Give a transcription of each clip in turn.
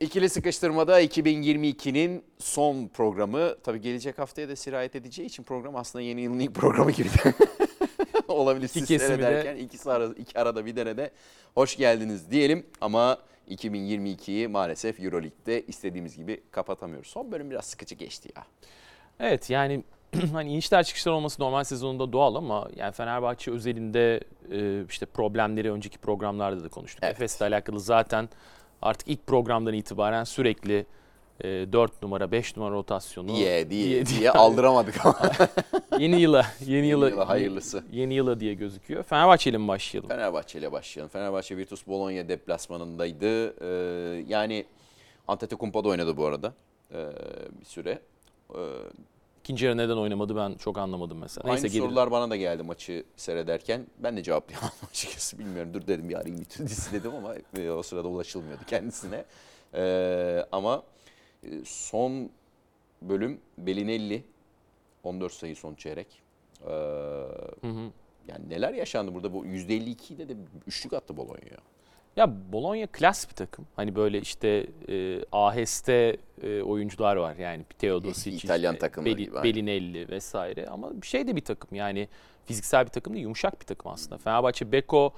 İkili Sıkıştırmada 2022'nin son programı. Tabii gelecek haftaya da sirayet edeceği için program aslında yeni yılın ilk programı gibi de olabilir. Siz kesimi de- seyrederken ikisi arada, iki arada bir derede hoş geldiniz diyelim. Ama 2022'yi maalesef Euroleague'de istediğimiz gibi kapatamıyoruz. Son bölüm biraz sıkıcı geçti ya. Evet yani hani inişler çıkışlar olması normal sezonunda doğal ama yani Fenerbahçe özelinde e, işte problemleri önceki programlarda da konuştuk. Evet. Efes'le alakalı zaten artık ilk programdan itibaren sürekli e, 4 numara 5 numara rotasyonu Diye diye diye, diye- aldıramadık ama. yeni yıla yeni yıla yıla hayırlısı. Yeni yıla diye gözüküyor. Fenerbahçe ile mi başlayalım? Fenerbahçe ile başlayalım. Fenerbahçe Virtus Bologna deplasmanındaydı. Ee, yani Antetokounmpo da oynadı bu arada ee, bir süre. Ee, İkinci yarı neden oynamadı ben çok anlamadım mesela. Neyse Aynı gelelim. sorular bana da geldi maçı seyrederken. Ben de cevaplayamadım açıkçası bilmiyorum. Dur dedim bir arayayım bir dizisi dedim ama e, o sırada ulaşılmıyordu kendisine. Ee, ama e, son bölüm Belinelli 14 sayı son çeyrek. Ee, Hı hı. yani neler yaşandı burada bu %52'de de üçlük attı Bologna. Ya Bologna klas bir takım. Hani böyle işte e, aheste e, oyuncular var. Yani Teodosic, İtalyan işte takımları Beli- gibi. Belinelli vesaire. Ama bir şey de bir takım. Yani fiziksel bir takım değil, yumuşak bir takım aslında. Fenerbahçe Beko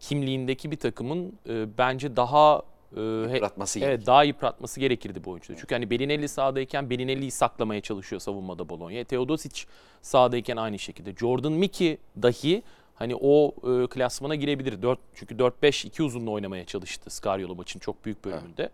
kimliğindeki bir takımın e, bence daha e, he- Yıpratması Evet gerekiyor. daha yıpratması gerekirdi bu oyuncuda. Çünkü hani Belinelli sahadayken Belinelli'yi saklamaya çalışıyor savunmada Bologna. Teodosic sahadayken aynı şekilde. Jordan Mickey dahi hani o e, klasmana girebilir. 4 çünkü 4-5 iki uzunla oynamaya çalıştı Scariolo maçın çok büyük bölümünde.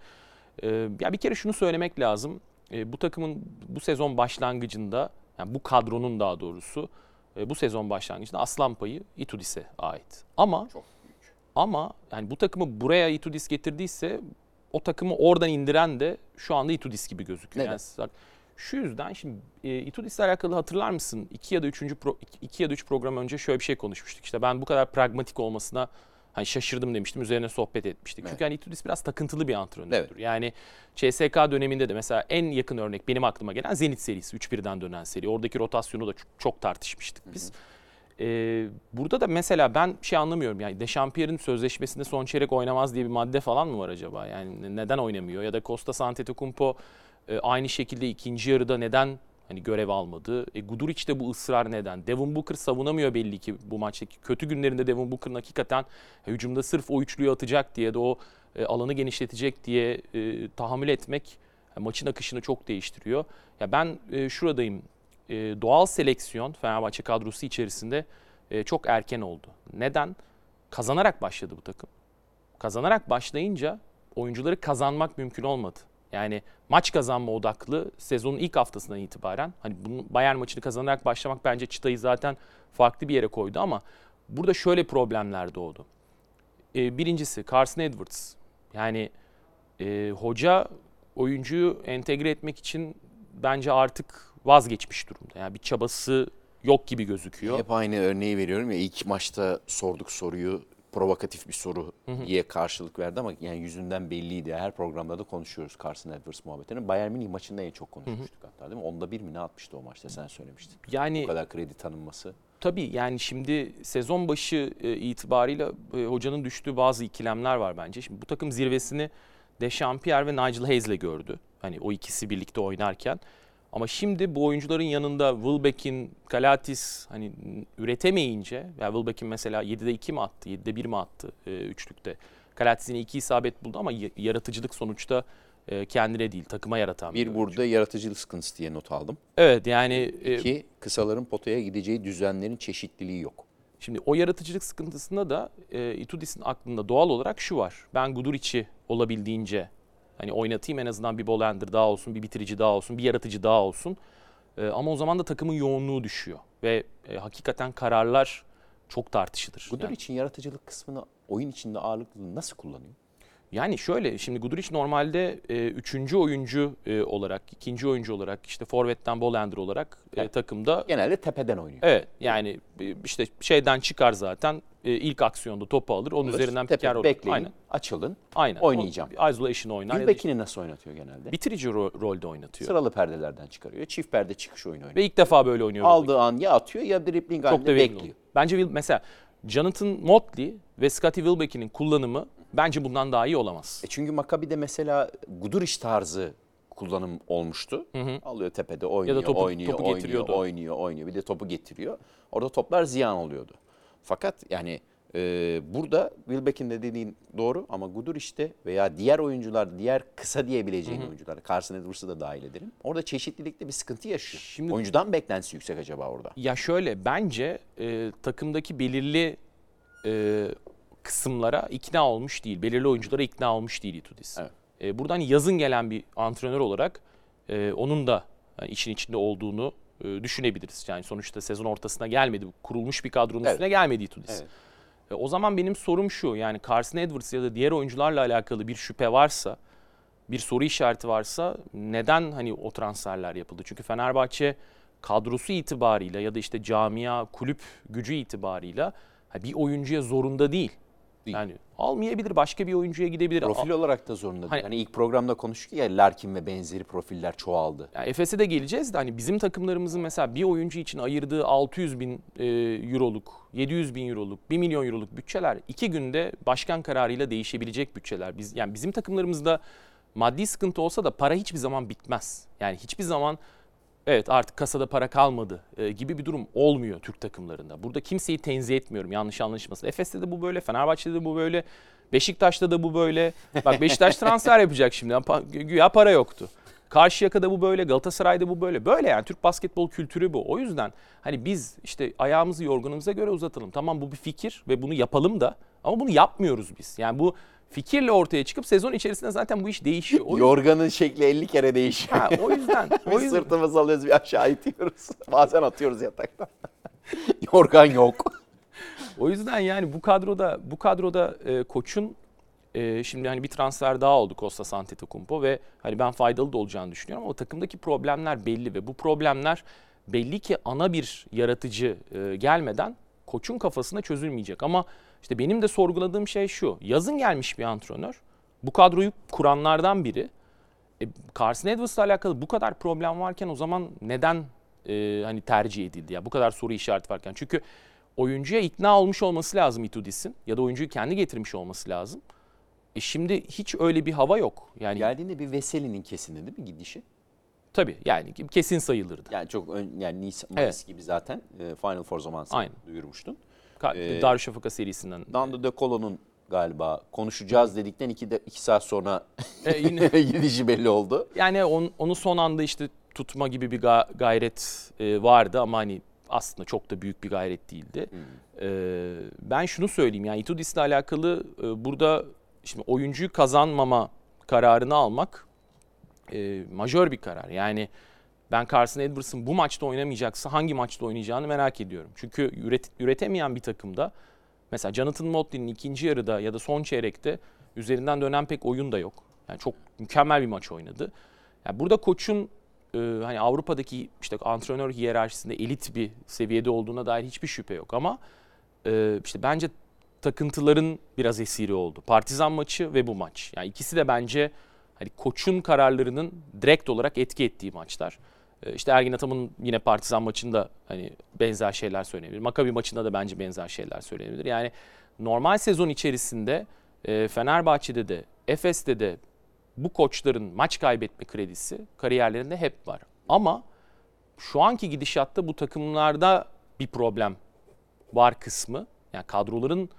E, ya bir kere şunu söylemek lazım. E, bu takımın bu sezon başlangıcında yani bu kadronun daha doğrusu e, bu sezon başlangıcında aslan payı Itudis'e ait. Ama Çok büyük. ama yani bu takımı buraya Itudis getirdiyse o takımı oradan indiren de şu anda Itudis gibi gözüküyor. Neden? Yani şu yüzden şimdi e, Itudis'le alakalı hatırlar mısın? 2 ya da 3. Pro, iki- iki ya da 3 program önce şöyle bir şey konuşmuştuk. İşte ben bu kadar pragmatik olmasına hani şaşırdım demiştim. Üzerine sohbet etmiştik. Evet. Çünkü hani Itudis biraz takıntılı bir antrenördür. Evet. Yani CSK döneminde de mesela en yakın örnek benim aklıma gelen Zenit serisi. 3-1'den dönen seri. Oradaki rotasyonu da çok, çok tartışmıştık biz. Ee, burada da mesela ben şey anlamıyorum yani Dechampierre'in sözleşmesinde son çeyrek oynamaz diye bir madde falan mı var acaba? Yani ne- neden oynamıyor? Ya da Costa Antetokounmpo e, aynı şekilde ikinci yarıda neden hani görev almadı? E, Guduric'te bu ısrar neden? Devin Booker savunamıyor belli ki bu maçtaki. Kötü günlerinde Devin Booker'ın hakikaten e, hücumda sırf o üçlüyü atacak diye de o e, alanı genişletecek diye e, tahammül etmek e, maçın akışını çok değiştiriyor. Ya ben e, şuradayım. E, doğal seleksiyon Fenerbahçe kadrosu içerisinde e, çok erken oldu. Neden? Kazanarak başladı bu takım. Kazanarak başlayınca oyuncuları kazanmak mümkün olmadı. Yani maç kazanma odaklı sezonun ilk haftasından itibaren hani bunun Bayern maçını kazanarak başlamak bence çıtayı zaten farklı bir yere koydu ama burada şöyle problemler doğdu. E, birincisi Carson Edwards. Yani e, hoca oyuncuyu entegre etmek için bence artık vazgeçmiş durumda. Yani bir çabası yok gibi gözüküyor. Hep aynı örneği veriyorum ya ilk maçta sorduk soruyu provokatif bir soru diye karşılık verdi ama yani yüzünden belliydi. Her programda da konuşuyoruz Carson Edwards muhabbetini. Bayern Münih maçında en çok konuşmuştuk hatta değil mi? Onda bir mi ne atmıştı o maçta sen söylemiştin. Yani Bu kadar kredi tanınması. Tabii yani şimdi sezon başı e, itibarıyla e, hocanın düştüğü bazı ikilemler var bence. Şimdi bu takım zirvesini Dechampierre ve Nigel Hayes'le gördü. Hani o ikisi birlikte oynarken. Ama şimdi bu oyuncuların yanında Wilbeck'in, Kalatis hani üretemeyince, ya Wilbeck'in mesela 7'de 2 mi attı, 7'de 1 mi attı e, üçlükte. Kalatis'in 2 isabet buldu ama yaratıcılık sonuçta e, kendine değil takıma yaratan Bir oyuncu. burada yaratıcılık sıkıntısı diye not aldım. Evet yani e, Ki kısaların potaya gideceği düzenlerin çeşitliliği yok. Şimdi o yaratıcılık sıkıntısında da e, Itudis'in aklında doğal olarak şu var. Ben Guduric'i olabildiğince hani oynatayım en azından bir bolender daha olsun, bir bitirici daha olsun, bir yaratıcı daha olsun. E, ama o zaman da takımın yoğunluğu düşüyor ve e, hakikaten kararlar çok tartışılır. Gudur Yani- için yaratıcılık kısmını oyun içinde ağırlıklı nasıl kullanıyor? Yani şöyle şimdi Guduric normalde e, üçüncü oyuncu e, olarak, ikinci oyuncu olarak işte forvetten Bolender olarak e, takımda Genelde tepeden oynuyor. Evet yani işte şeyden çıkar zaten e, ilk aksiyonda topu alır onun üzerinden Tepe- piker olur. bekleyin, Aynen. açılın. Aynen. Oynayacağım. O, isolation oynar Gülbekin'i nasıl oynatıyor genelde? işte bitirici ro- rolde oynatıyor. Sıralı perdelerden çıkarıyor. Çift perde çıkış oyunu oynuyor. Ve ilk defa böyle oynuyor. Aldığı an ya atıyor ya dribbling halinde bekliyor. olur. Bence mesela Jonathan Motley ve Scottie Wilbeck'in kullanımı bence bundan daha iyi olamaz. E çünkü Maccabi'de mesela Guduric tarzı kullanım olmuştu. Alıyor tepede oynuyor, topu- oynuyor, topu oynuyor, oynuyor, oynuyor. Bir de topu getiriyor. Orada toplar ziyan oluyordu. Fakat yani e, burada Wilbeck'in de dediğin doğru ama Guduric'te veya diğer oyuncular, diğer kısa diyebileceğin oyuncular, Carson Edwards'ı da dahil ederim. Orada çeşitlilikte bir sıkıntı yaşıyor. Şimdi- Oyuncudan beklentisi yüksek acaba orada? Ya şöyle bence e, takımdaki belirli e, kısımlara ikna olmuş değil. Belirli oyunculara ikna olmuş değil Itudis. Evet. E, buradan yazın gelen bir antrenör olarak e, onun da yani işin içinde olduğunu e, düşünebiliriz. Yani sonuçta sezon ortasına gelmedi. Kurulmuş bir kadronun Evet. üstüne gelmedi Itudis. Evet. E, o zaman benim sorum şu yani Carson Edwards ya da diğer oyuncularla alakalı bir şüphe varsa, bir soru işareti varsa neden hani o transferler yapıldı? Çünkü Fenerbahçe kadrosu itibarıyla ya da işte camia, kulüp gücü itibarıyla bir oyuncuya zorunda değil. Değil. Yani almayabilir, başka bir oyuncuya gidebilir. Profil olarak da zorunda değil. Hani- Hani ilk programda konuştuk ya Larkin ve benzeri profiller çoğaldı. Yani Efes'e de geleceğiz de hani bizim takımlarımızın mesela bir oyuncu için ayırdığı 600 bin e, euroluk, 700 bin euroluk, 1 milyon euroluk bütçeler iki günde başkan kararıyla değişebilecek bütçeler. Biz yani bizim takımlarımızda maddi sıkıntı olsa da para hiçbir zaman bitmez. Yani hiçbir zaman evet artık kasada para kalmadı e, gibi bir durum olmuyor Türk takımlarında. Burada kimseyi tenzih etmiyorum yanlış anlaşılmasın. Efes'te de bu böyle, Fenerbahçe'de de bu böyle, Beşiktaş'ta da bu böyle. Bak Beşiktaş transfer yapacak şimdi. Güya para yoktu. Karşıyaka'da bu böyle, Galatasaray'da bu böyle. Böyle yani Türk basketbol kültürü bu. O yüzden hani biz işte ayağımızı yorganımıza göre uzatalım. Tamam bu bir fikir ve bunu yapalım da ama bunu yapmıyoruz biz. Yani bu fikirle ortaya çıkıp sezon içerisinde zaten bu iş değişiyor. O yüzden, Yorganın şekli 50 kere değişiyor. Ha, o yüzden, o Biz yüzden sırtımızı alıyoruz bir aşağı itiyoruz. Bazen atıyoruz yataktan. Yorgan yok. O yüzden yani bu kadroda bu kadroda e, koçun e, şimdi hani bir transfer daha oldu Costa Antetokounmpo ve hani ben faydalı da olacağını düşünüyorum ama o takımdaki problemler belli ve bu problemler belli ki ana bir yaratıcı e, gelmeden koçun kafasına çözülmeyecek ama işte benim de sorguladığım şey şu. Yazın gelmiş bir antrenör. Bu kadroyu kuranlardan biri. E, Carson Edwards'la alakalı bu kadar problem varken o zaman neden e, hani tercih edildi ya? Bu kadar soru işareti varken. Çünkü oyuncuya ikna olmuş olması lazım Itudis'in ya da oyuncuyu kendi getirmiş olması lazım. E şimdi hiç öyle bir hava yok. Yani Geldiğinde bir Veseli'nin kesindi değil mi gidişi? tabii yani kesin sayılırdı. Yani çok ön, yani Nice, Evet. gibi zaten e, Final Four zamanı Aynen. duyurmuştun. Ka- Ee, Darüşşafaka serisinden. Nando De Colo'nun galiba konuşacağız dedikten iki, de, iki saat sonra E, yine- gidişi belli oldu. Yani on- onu son anda işte tutma gibi bir ga- gayret e, vardı ama hani aslında çok da büyük bir gayret değildi. E, ben şunu söyleyeyim yani Itudis'le alakalı e, burada şimdi oyuncuyu kazanmama kararını almak e, majör bir karar. Yani ben Carson Edwards'ın bu maçta oynamayacaksa hangi maçta oynayacağını merak ediyorum. Çünkü üret, üretemeyen bir takımda mesela Jonathan Motley'nin ikinci yarıda ya da son çeyrekte üzerinden dönen pek oyun da yok. Yani çok mükemmel bir maç oynadı. Yani burada koçun e, hani Avrupa'daki işte antrenör hiyerarşisinde elit bir seviyede olduğuna dair hiçbir şüphe yok ama e, işte bence takıntıların biraz esiri oldu. Partizan maçı ve bu maç. Yani ikisi de bence hani koçun kararlarının direkt olarak etki ettiği maçlar. E, İşte Ergin Ataman'ın yine Partizan maçında hani benzer şeyler söylenebilir. Makabi maçında da bence benzer şeyler söylenebilir. Yani normal sezon içerisinde e, Fenerbahçe'de de Efes'te de bu koçların maç kaybetme kredisi kariyerlerinde hep var. Ama şu anki gidişatta bu takımlarda bir problem var kısmı. Yani kadroların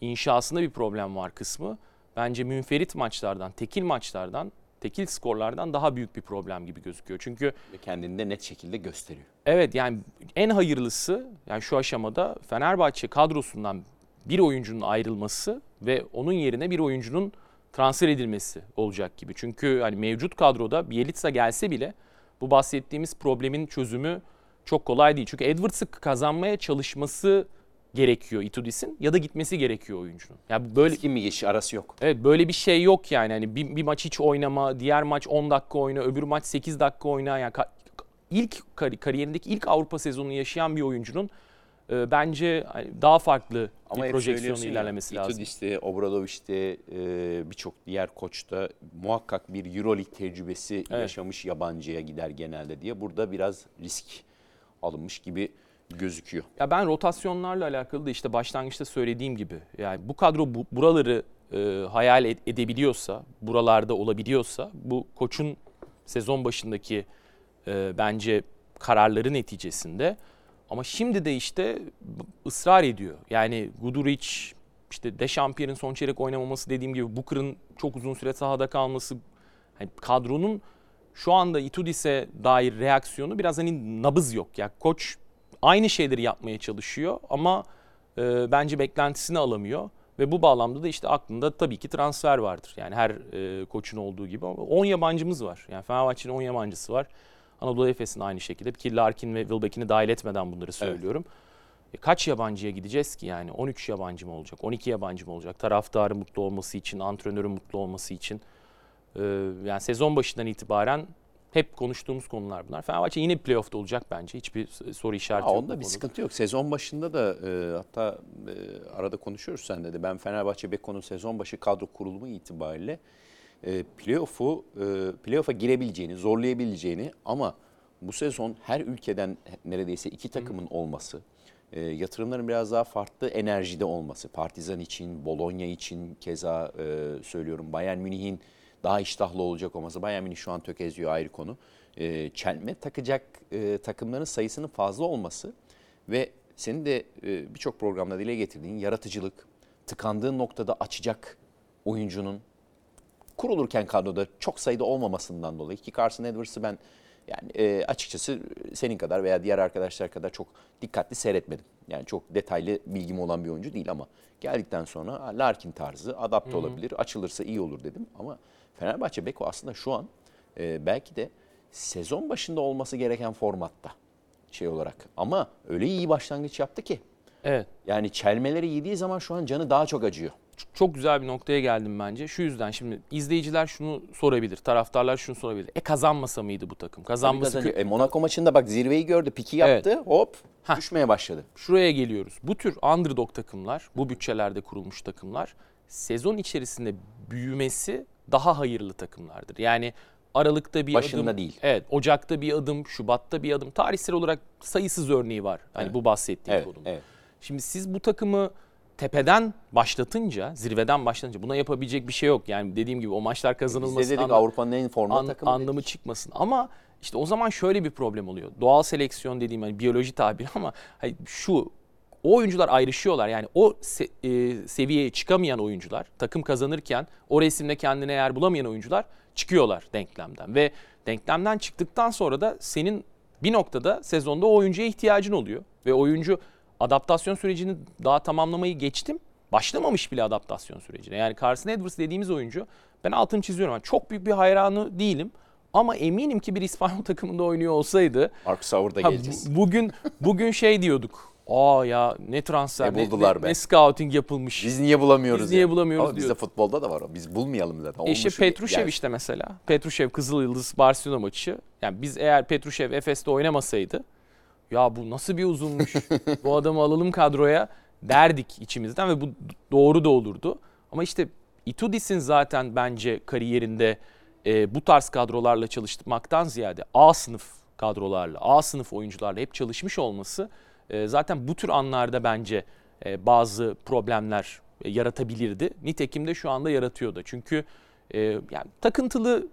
inşasında bir problem var kısmı. Bence münferit maçlardan, tekil maçlardan, tekil skorlardan daha büyük bir problem gibi gözüküyor. Çünkü Ve kendini de net şekilde gösteriyor. Evet yani en hayırlısı yani şu aşamada Fenerbahçe kadrosundan bir oyuncunun ayrılması ve onun yerine bir oyuncunun transfer edilmesi olacak gibi. Çünkü hani mevcut kadroda Bielitsa gelse bile bu bahsettiğimiz problemin çözümü çok kolay değil. Çünkü Edwards'ı kazanmaya çalışması gerekiyor Itudis'in ya da gitmesi gerekiyor oyuncunun. Yani böyle Kim mi geçiş arası yok. Evet böyle bir şey yok yani. Hani bir, bir maç hiç oynama, diğer maç 10 dakika oyna, öbür maç 8 dakika oyna. Yani ka- ilk kari- kariyerindeki ilk Avrupa sezonunu yaşayan bir oyuncunun e, bence hani daha farklı Ama bir hep projeksiyonu söylüyorsun ya, ilerlemesi lazım. Itudis'te, Obradovic'te, e, birçok diğer koçta muhakkak bir Euroleague tecrübesi yaşamış yabancıya gider genelde diye. Burada biraz risk alınmış gibi gözüküyor. Ya ben rotasyonlarla alakalı da işte başlangıçta söylediğim gibi yani bu kadro bu, buraları e, hayal ed- edebiliyorsa, buralarda olabiliyorsa bu koçun sezon başındaki e, bence kararları neticesinde ama şimdi de işte ısrar ediyor. Yani Guduric, işte Dechampierre'in son çeyrek oynamaması dediğim gibi Booker'ın çok uzun süre sahada kalması hani kadronun şu anda Itudis'e dair reaksiyonu biraz hani nabız yok. Yani koç aynı şeyleri yapmaya çalışıyor ama e, bence beklentisini alamıyor. Ve bu bağlamda da işte aklında tabii ki transfer vardır. Yani her e, koçun olduğu gibi ama 10 yabancımız var. Yani Fenerbahçe'nin 10 yabancısı var. Anadolu Efes'in aynı şekilde ki Larkin ve Wilbeck'ini dahil etmeden bunları söylüyorum. E, kaç yabancıya gideceğiz ki yani? 13 yabancı mı olacak? 12 yabancı mı olacak? Taraftarın mutlu olması için, antrenörün mutlu olması için. E, yani sezon başından itibaren hep konuştuğumuz konular bunlar. Fenerbahçe yine playoff'ta olacak bence. Hiçbir soru işareti yok. onda bir konuda. sıkıntı yok. Sezon başında da e, hatta e, arada konuşuyoruz sen de. Ben Fenerbahçe Beko'nun sezon başı kadro kurulumu itibariyle e, playoff'u e, playoff'a girebileceğini, zorlayabileceğini ama bu sezon her ülkeden neredeyse iki takımın olması, e, yatırımların biraz daha farklı enerjide olması, Partizan için, Bologna için keza e, söylüyorum Bayern Münih'in daha iştahlı olacak olması. Bayern Münih şu an tökezliyor ayrı konu. E, çelme takacak e, takımların sayısının fazla olması ve senin de e, birçok programda dile getirdiğin yaratıcılık, tıkandığın noktada açacak oyuncunun kurulurken kadroda çok sayıda olmamasından dolayı ki Carson Edwards'ı ben yani e, açıkçası senin kadar veya diğer arkadaşlar kadar çok dikkatli seyretmedim. Yani çok detaylı bilgim olan bir oyuncu değil ama geldikten sonra Larkin tarzı adapte olabilir, açılırsa iyi olur dedim. Ama Fenerbahçe Beko aslında şu an e, belki de sezon başında olması gereken formatta şey olarak. Ama öyle iyi başlangıç yaptı ki. Evet. Yani çelmeleri yediği zaman şu an canı daha çok acıyor. Çok güzel bir noktaya geldim bence. Şu yüzden şimdi izleyiciler şunu sorabilir, taraftarlar şunu sorabilir. E kazanmasa mıydı bu takım? Kazanması kö- E, Monaco maçında bak zirveyi gördü, piki yaptı, hop Hah. düşmeye başladı. Şuraya geliyoruz. Bu tür underdog takımlar, bu bütçelerde kurulmuş takımlar sezon içerisinde büyümesi daha hayırlı takımlardır. Yani Aralık'ta bir Başında adım, değil. Evet, Ocak'ta bir adım, Şubat'ta bir adım. Tarihsel olarak sayısız örneği var. Hani Evet. bu bahsettiğim Evet, konunun. evet. Şimdi siz bu takımı tepeden başlatınca, zirveden başlatınca buna yapabilecek bir şey yok. Yani dediğim gibi o maçlar Biz kazanılması de dedik Avrupa'nın en forma an- takımı. anlamı dedik. çıkmasın. Ama işte o zaman şöyle bir problem oluyor. Doğal seleksiyon dediğim hani biyoloji tabiri ama hani şu o oyuncular ayrışıyorlar. Yani o se- e, seviyeye çıkamayan oyuncular takım kazanırken o resimde kendine yer bulamayan oyuncular çıkıyorlar denklemden ve denklemden çıktıktan sonra da senin bir noktada sezonda o oyuncuya ihtiyacın oluyor ve oyuncu adaptasyon sürecini daha tamamlamayı geçtim. Başlamamış bile adaptasyon sürecine. Yani Carson Edwards dediğimiz oyuncu ben altını çiziyorum. Yani çok büyük bir hayranı değilim. Ama eminim ki bir İspanyol takımında oynuyor olsaydı Howard'a ha, geleceğiz. bu- bugün bugün şey diyorduk. Aa ya ne transfer, Ne ne, buldular ne, be." ne scouting yapılmış. Biz niye bulamıyoruz? Biz niye yani? bulamıyoruz Ama bizde diyor. futbolda da var o. Biz bulmayalım zaten. E işte Olmuş- Petrushev yani işte mesela. Petrushev Kızıl Yıldız Barcelona maçı. Yani biz eğer Petrushev Efes'te oynamasaydı ya bu nasıl bir uzunmuş. bu adamı alalım kadroya derdik içimizden ve bu doğru da olurdu. Ama işte Itudis'in zaten bence kariyerinde e, bu tarz kadrolarla çalışmaktan ziyade A sınıf kadrolarla, A sınıf oyuncularla hep çalışmış olması e, zaten bu tür anlarda bence e, bazı problemler e, yaratabilirdi. Nitekim de şu anda yaratıyor da. Çünkü e, yani takıntılı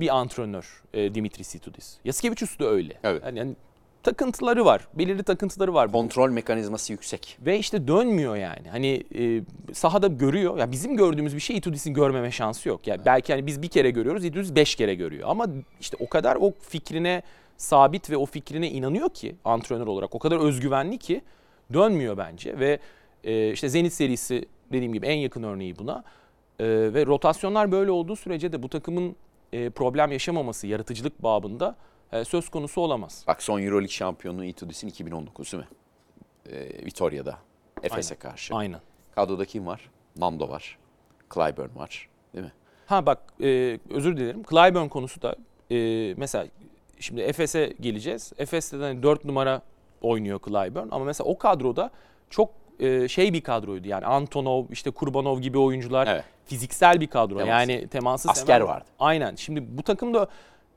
bir antrenör e, Dimitris Itudis. Yasikevicius da öyle. Evet. Yani, yani takıntıları var. Belirli takıntıları var. Kontrol mekanizması yüksek. Ve işte dönmüyor yani. Hani e, sahada görüyor. Ya bizim gördüğümüz bir şey Itudis'in görmeme şansı yok. Yani belki hani biz bir kere görüyoruz, Itudis beş kere görüyor. Ama işte o kadar o fikrine sabit ve o fikrine inanıyor ki antrenör olarak o kadar özgüvenli ki dönmüyor bence ve e, işte Zenit serisi dediğim gibi en yakın örneği buna. E, ve rotasyonlar böyle olduğu sürece de bu takımın e, problem yaşamaması yaratıcılık babında söz konusu olamaz. Bak son Euroleague şampiyonu Itudis'in 2019 değil mi? Ee, Vitoria'da. Efes'e karşı. Aynen. Kadroda kim var? Mando var. Clyburn var. Değil mi? Ha bak e, özür dilerim. Clyburn konusu da e, mesela şimdi Efes'e geleceğiz. Efes'te de hani 4 numara oynuyor Clyburn ama mesela o kadroda çok e, şey bir kadroydu. Yani Antonov, işte Kurbanov gibi oyuncular Evet. fiziksel bir kadro. Temas. Yani teması Asker seven- vardı. Aynen. Şimdi bu takımda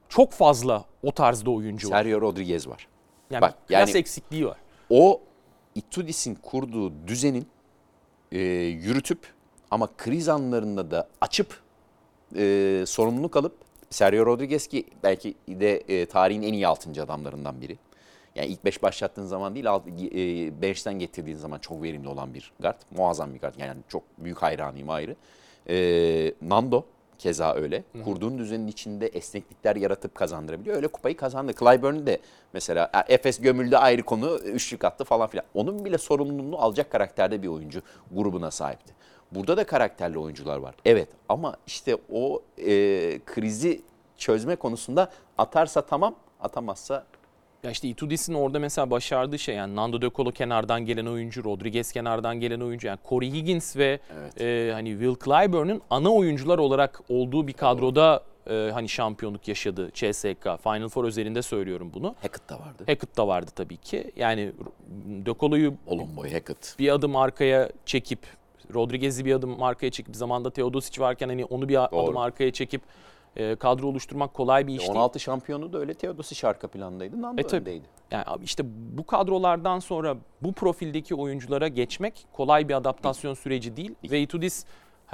çok fazla o tarzda oyuncu var. Sergio Rodriguez var. Yani Bak, yani- eksikliği var. O Itudis'in kurduğu düzenin e, yürütüp Ama kriz anlarında da açıp e, sorumluluk alıp Sergio Rodriguez ki belki de e, tarihin en iyi 6. adamlarından biri. Yani ilk 5 başlattığın zaman değil, 5'ten e, getirdiğin zaman çok verimli olan bir guard. Muazzam bir guard. Yani çok büyük hayranıyım ayrı. E, Nando keza öyle. Hı hı. Kurduğun düzenin içinde esneklikler yaratıp kazandırabiliyor. Öyle kupayı kazandı. Clyburn de mesela Efes gömüldü ayrı konu, üçlük attı falan filan. Onun bile sorumluluğunu alacak karakterde bir oyuncu grubuna sahipti. Burada da karakterli oyuncular var. Evet ama işte o e, krizi çözme konusunda atarsa tamam, atamazsa ya işte Itudis'in orada mesela başardığı şey yani Nando De Colo kenardan gelen oyuncu, Rodriguez kenardan gelen oyuncu. Yani Corey Higgins ve evet. e, hani Will Clyburn'un ana oyuncular olarak olduğu bir kadroda e, hani şampiyonluk yaşadı CSK. Final Four özelinde söylüyorum bunu. Hackett da vardı. Hackett da vardı tabii ki. Yani De Colo'yu Olomboy Hackett. bir adım arkaya çekip Rodriguez'i bir adım arkaya çekip zamanda Teodosic varken hani onu bir Doğru. adım arkaya çekip e, kadro oluşturmak kolay bir iş 16 değil. şampiyonu da öyle Teodosic arka plandaydı. Nando e, öndeydi. Yani işte bu kadrolardan sonra bu profildeki oyunculara geçmek kolay bir adaptasyon değil. süreci değil. değil. Ve Itudis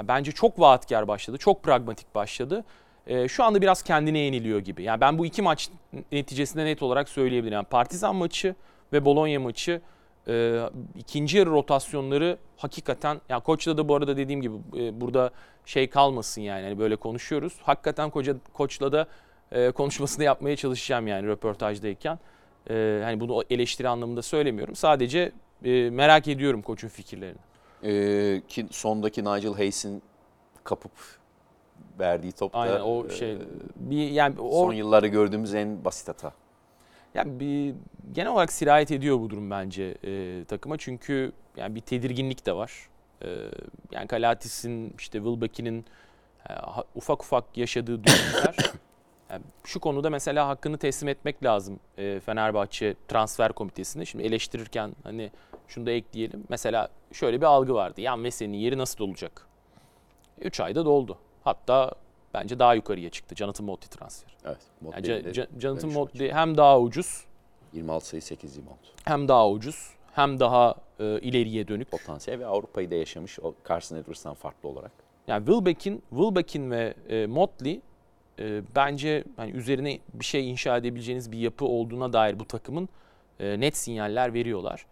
bence çok vaatkar başladı. Çok pragmatik başladı. E, şu anda biraz kendine yeniliyor gibi. Yani ben bu iki maç neticesinde net olarak söyleyebilirim. Yani Partizan maçı ve Bologna maçı e, ikinci yarı rotasyonları hakikaten ya koçla da bu arada dediğim gibi e, burada şey kalmasın yani hani böyle konuşuyoruz. Hakikaten koca koçla da e, konuşmasını yapmaya çalışacağım yani röportajdayken. E, hani bunu eleştiri anlamında söylemiyorum. Sadece e, merak ediyorum koçun fikirlerini. Ee, ki sondaki Nigel Hayes'in kapıp verdiği topta Aynen o şey e, bir yani o, son yıllarda gördüğümüz en basit hata. Yani bir genel olarak sirayet ediyor bu durum bence e, takıma çünkü yani bir tedirginlik de var. E, yani Kalatis'in işte Wilbeck'in e, ufak ufak yaşadığı durumlar. yani şu konuda mesela hakkını teslim etmek lazım e, Fenerbahçe transfer komitesine. Şimdi eleştirirken hani şunu da ekleyelim. Mesela şöyle bir algı vardı. Yan Mesele'nin yeri nasıl dolacak? 3 ayda doldu. Hatta bence daha yukarıya çıktı Jonathan Motley transfer. Evet. Yani Ca- Jonathan Motley hem daha ucuz 26 sayı 8 rebound. Hem daha ucuz hem daha e, ileriye dönük. Potansiyel ve Avrupa'yı da yaşamış o Carson Edwards'tan farklı olarak. Yani Wilbeck'in Wilbeck'in ve e, Motley e, bence hani üzerine bir şey inşa edebileceğiniz bir yapı olduğuna dair bu takımın e, net sinyaller veriyorlar.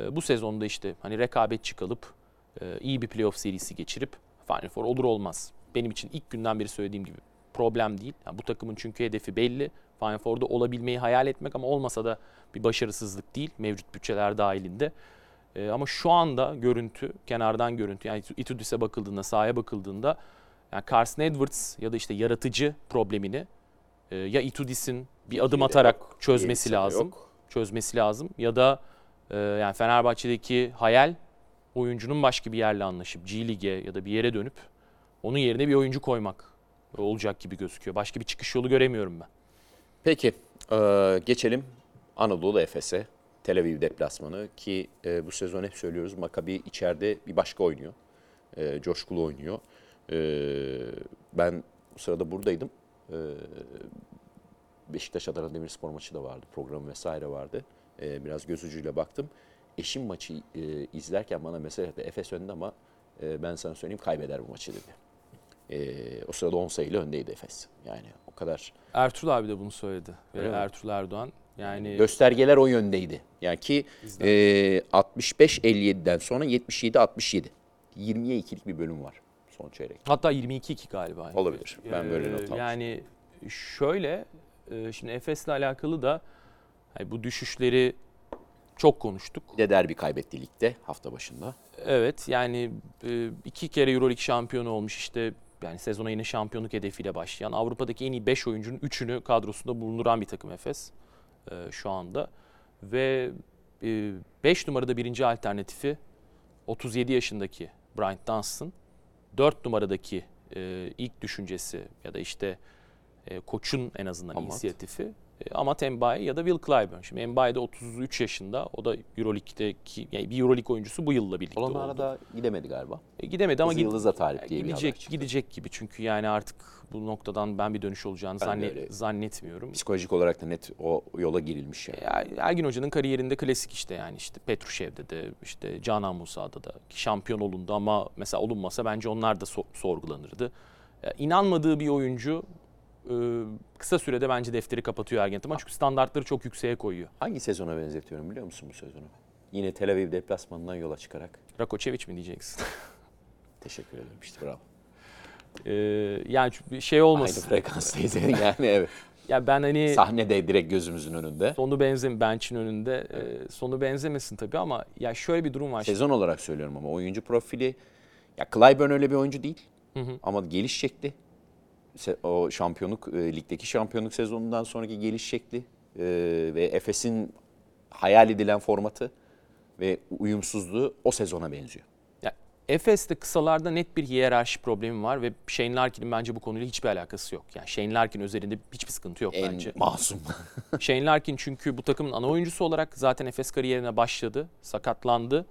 E, bu sezonda işte hani rekabetçi kalıp e, iyi bir playoff serisi geçirip Final Four olur olmaz. Benim için ilk günden beri söylediğim gibi problem değil. Yani bu takımın çünkü hedefi belli. Final Four'da olabilmeyi hayal etmek ama olmasa da bir başarısızlık değil mevcut bütçeler dahilinde. E, ama şu anda görüntü, kenardan görüntü yani Itudis'e bakıldığında, sahaya bakıldığında yani Carson Edwards ya da işte yaratıcı problemini e, ya Itudis'in bir adım atarak yok, çözmesi lazım. Yok. Çözmesi lazım ya da e, yani Fenerbahçe'deki hayal oyuncunun başka bir yerle anlaşıp G Lig'e ya da bir yere dönüp onun yerine bir oyuncu koymak olacak gibi gözüküyor. Başka bir çıkış yolu göremiyorum ben. Peki geçelim Anadolu Efes'e. Tel Aviv deplasmanı ki e, bu sezon hep söylüyoruz Makabi içeride bir başka oynuyor. E, coşkulu oynuyor. E, ben bu sırada buradaydım. E, Beşiktaş Adana Demirspor maçı da vardı. Programı vesaire vardı. E, biraz göz ucuyla baktım. Eşim maçı e, izlerken bana mesaj attı. Efes önde ama e, ben sana söyleyeyim kaybeder bu maçı dedi. E, o sırada 10 sayıyla öndeydi Efes. Yani o kadar. Ertuğrul abi de bunu söyledi. Öyle Ertuğrul Erdoğan. Yani göstergeler o yöndeydi. Yani ki e, 65-57'den sonra 77-67. 20'ye 2'lik bir bölüm var son çeyrek. Hatta 22-2 galiba. Olabilir. Ben ee, böyle not almıştım. Yani şöyle e, şimdi Efes'le alakalı da hani bu düşüşleri çok konuştuk. Bir de derbi kaybetti ligde hafta başında. Evet yani e, iki kere Euroleague şampiyonu olmuş işte yani sezona yine şampiyonluk hedefiyle başlayan Avrupa'daki en iyi 5 oyuncunun 3'ünü kadrosunda bulunduran bir takım Efes e, şu anda. Ve 5 e, numarada birinci alternatifi 37 yaşındaki Bryant Dunstan. 4 numaradaki e, ilk düşüncesi ya da işte e, koçun en azından Amat. inisiyatifi E, ama Mbaye ya da Will Clyburn. Şimdi Mbaye de 33 yaşında. O da Euroleague'deki yani bir Euroleague oyuncusu bu yılla birlikte oldu. Onlara da gidemedi galiba. E, gidemedi ama gid- Yıldız'a talip diye bir gidecek çıktı. gidecek gibi. Çünkü yani artık bu noktadan ben bir dönüş olacağını zannet, zannetmiyorum. Psikolojik olarak da net o yola girilmiş yani. Ya, Ergin Hoca'nın kariyerinde klasik işte yani işte Petrushev'de de işte Canan Musa'da da şampiyon olundu ama mesela olunmasa bence onlar da so- sorgulanırdı. Ya, inanmadığı bir oyuncu kısa sürede bence defteri kapatıyor Ergen Ataman çünkü standartları çok yükseğe koyuyor. Hangi sezona benzetiyorum biliyor musun bu sezonu? Yine Tel Aviv deplasmanından yola çıkarak. Rakoçevic mi diyeceksin? Teşekkür ederim işte bravo. E, yani şey Aynı olmasın. frekanstayız yani evet. Ya ben hani Sahnede direkt gözümüzün önünde. sonu benzem bench'in önünde e, sonu benzemesin tabii ama ya şöyle bir durum var. Sezon olarak söylüyorum ama oyuncu profili ya Clyburn öyle bir oyuncu değil. Ama geliş şekli o şampiyonluk e, ligdeki şampiyonluk sezonundan sonraki geliş şekli e, ve Efes'in hayal edilen formatı ve uyumsuzluğu o sezona benziyor. Ya Efes'te kısalarda net bir hiyerarşi problemi var ve Shane Larkin'in bence bu konuyla hiçbir alakası yok. Yani Shane Larkin üzerinde hiçbir sıkıntı yok En bence. masum. Shane Larkin çünkü bu takımın ana oyuncusu olarak zaten Efes kariyerine başladı, sakatlandı,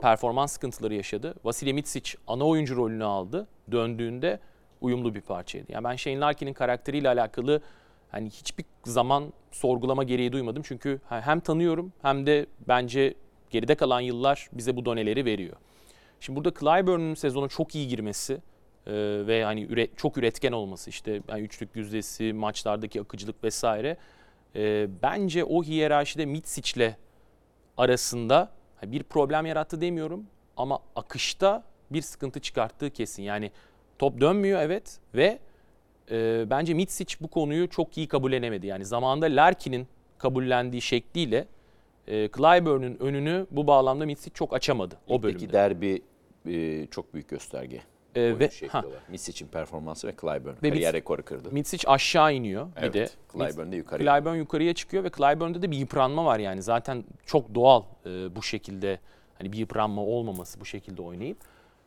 performans sıkıntıları yaşadı. Vasilij Mitsic ana oyuncu rolünü aldı. Döndüğünde uyumlu bir parçaydı. Yani ben Shane Larkin'in karakteriyle alakalı hani hiçbir zaman sorgulama gereği duymadım. Çünkü hem tanıyorum hem de bence geride kalan yıllar bize bu doneleri veriyor. Şimdi burada Clyburn'un sezonu çok iyi girmesi e, ve hani üre- çok üretken olması işte yani üçlük yüzdesi, maçlardaki akıcılık vesaire e, bence o hiyerarşide Mitsic'le arasında bir problem yarattı demiyorum ama akışta bir sıkıntı çıkarttığı kesin. Yani top dönmüyor evet ve e, bence Mitsic bu konuyu çok iyi kabullenemedi. Yani zamanında Larkin'in kabullendiği şekliyle e, Clyburn'un önünü bu bağlamda Mitsic çok açamadı o bölümde. Ligdeki derbi e, çok büyük gösterge. E, ve. Misic'in performansı ve Clyburn. Ve Kariyer rekoru kırdı. Mitsic aşağı iniyor bir evet, de. Clyburn de yukarı. Clyburn yukarıya çıkıyor ve Clyburn'da da bir yıpranma var yani. Zaten çok doğal e, bu şekilde hani bir yıpranma olmaması bu şekilde oynayıp.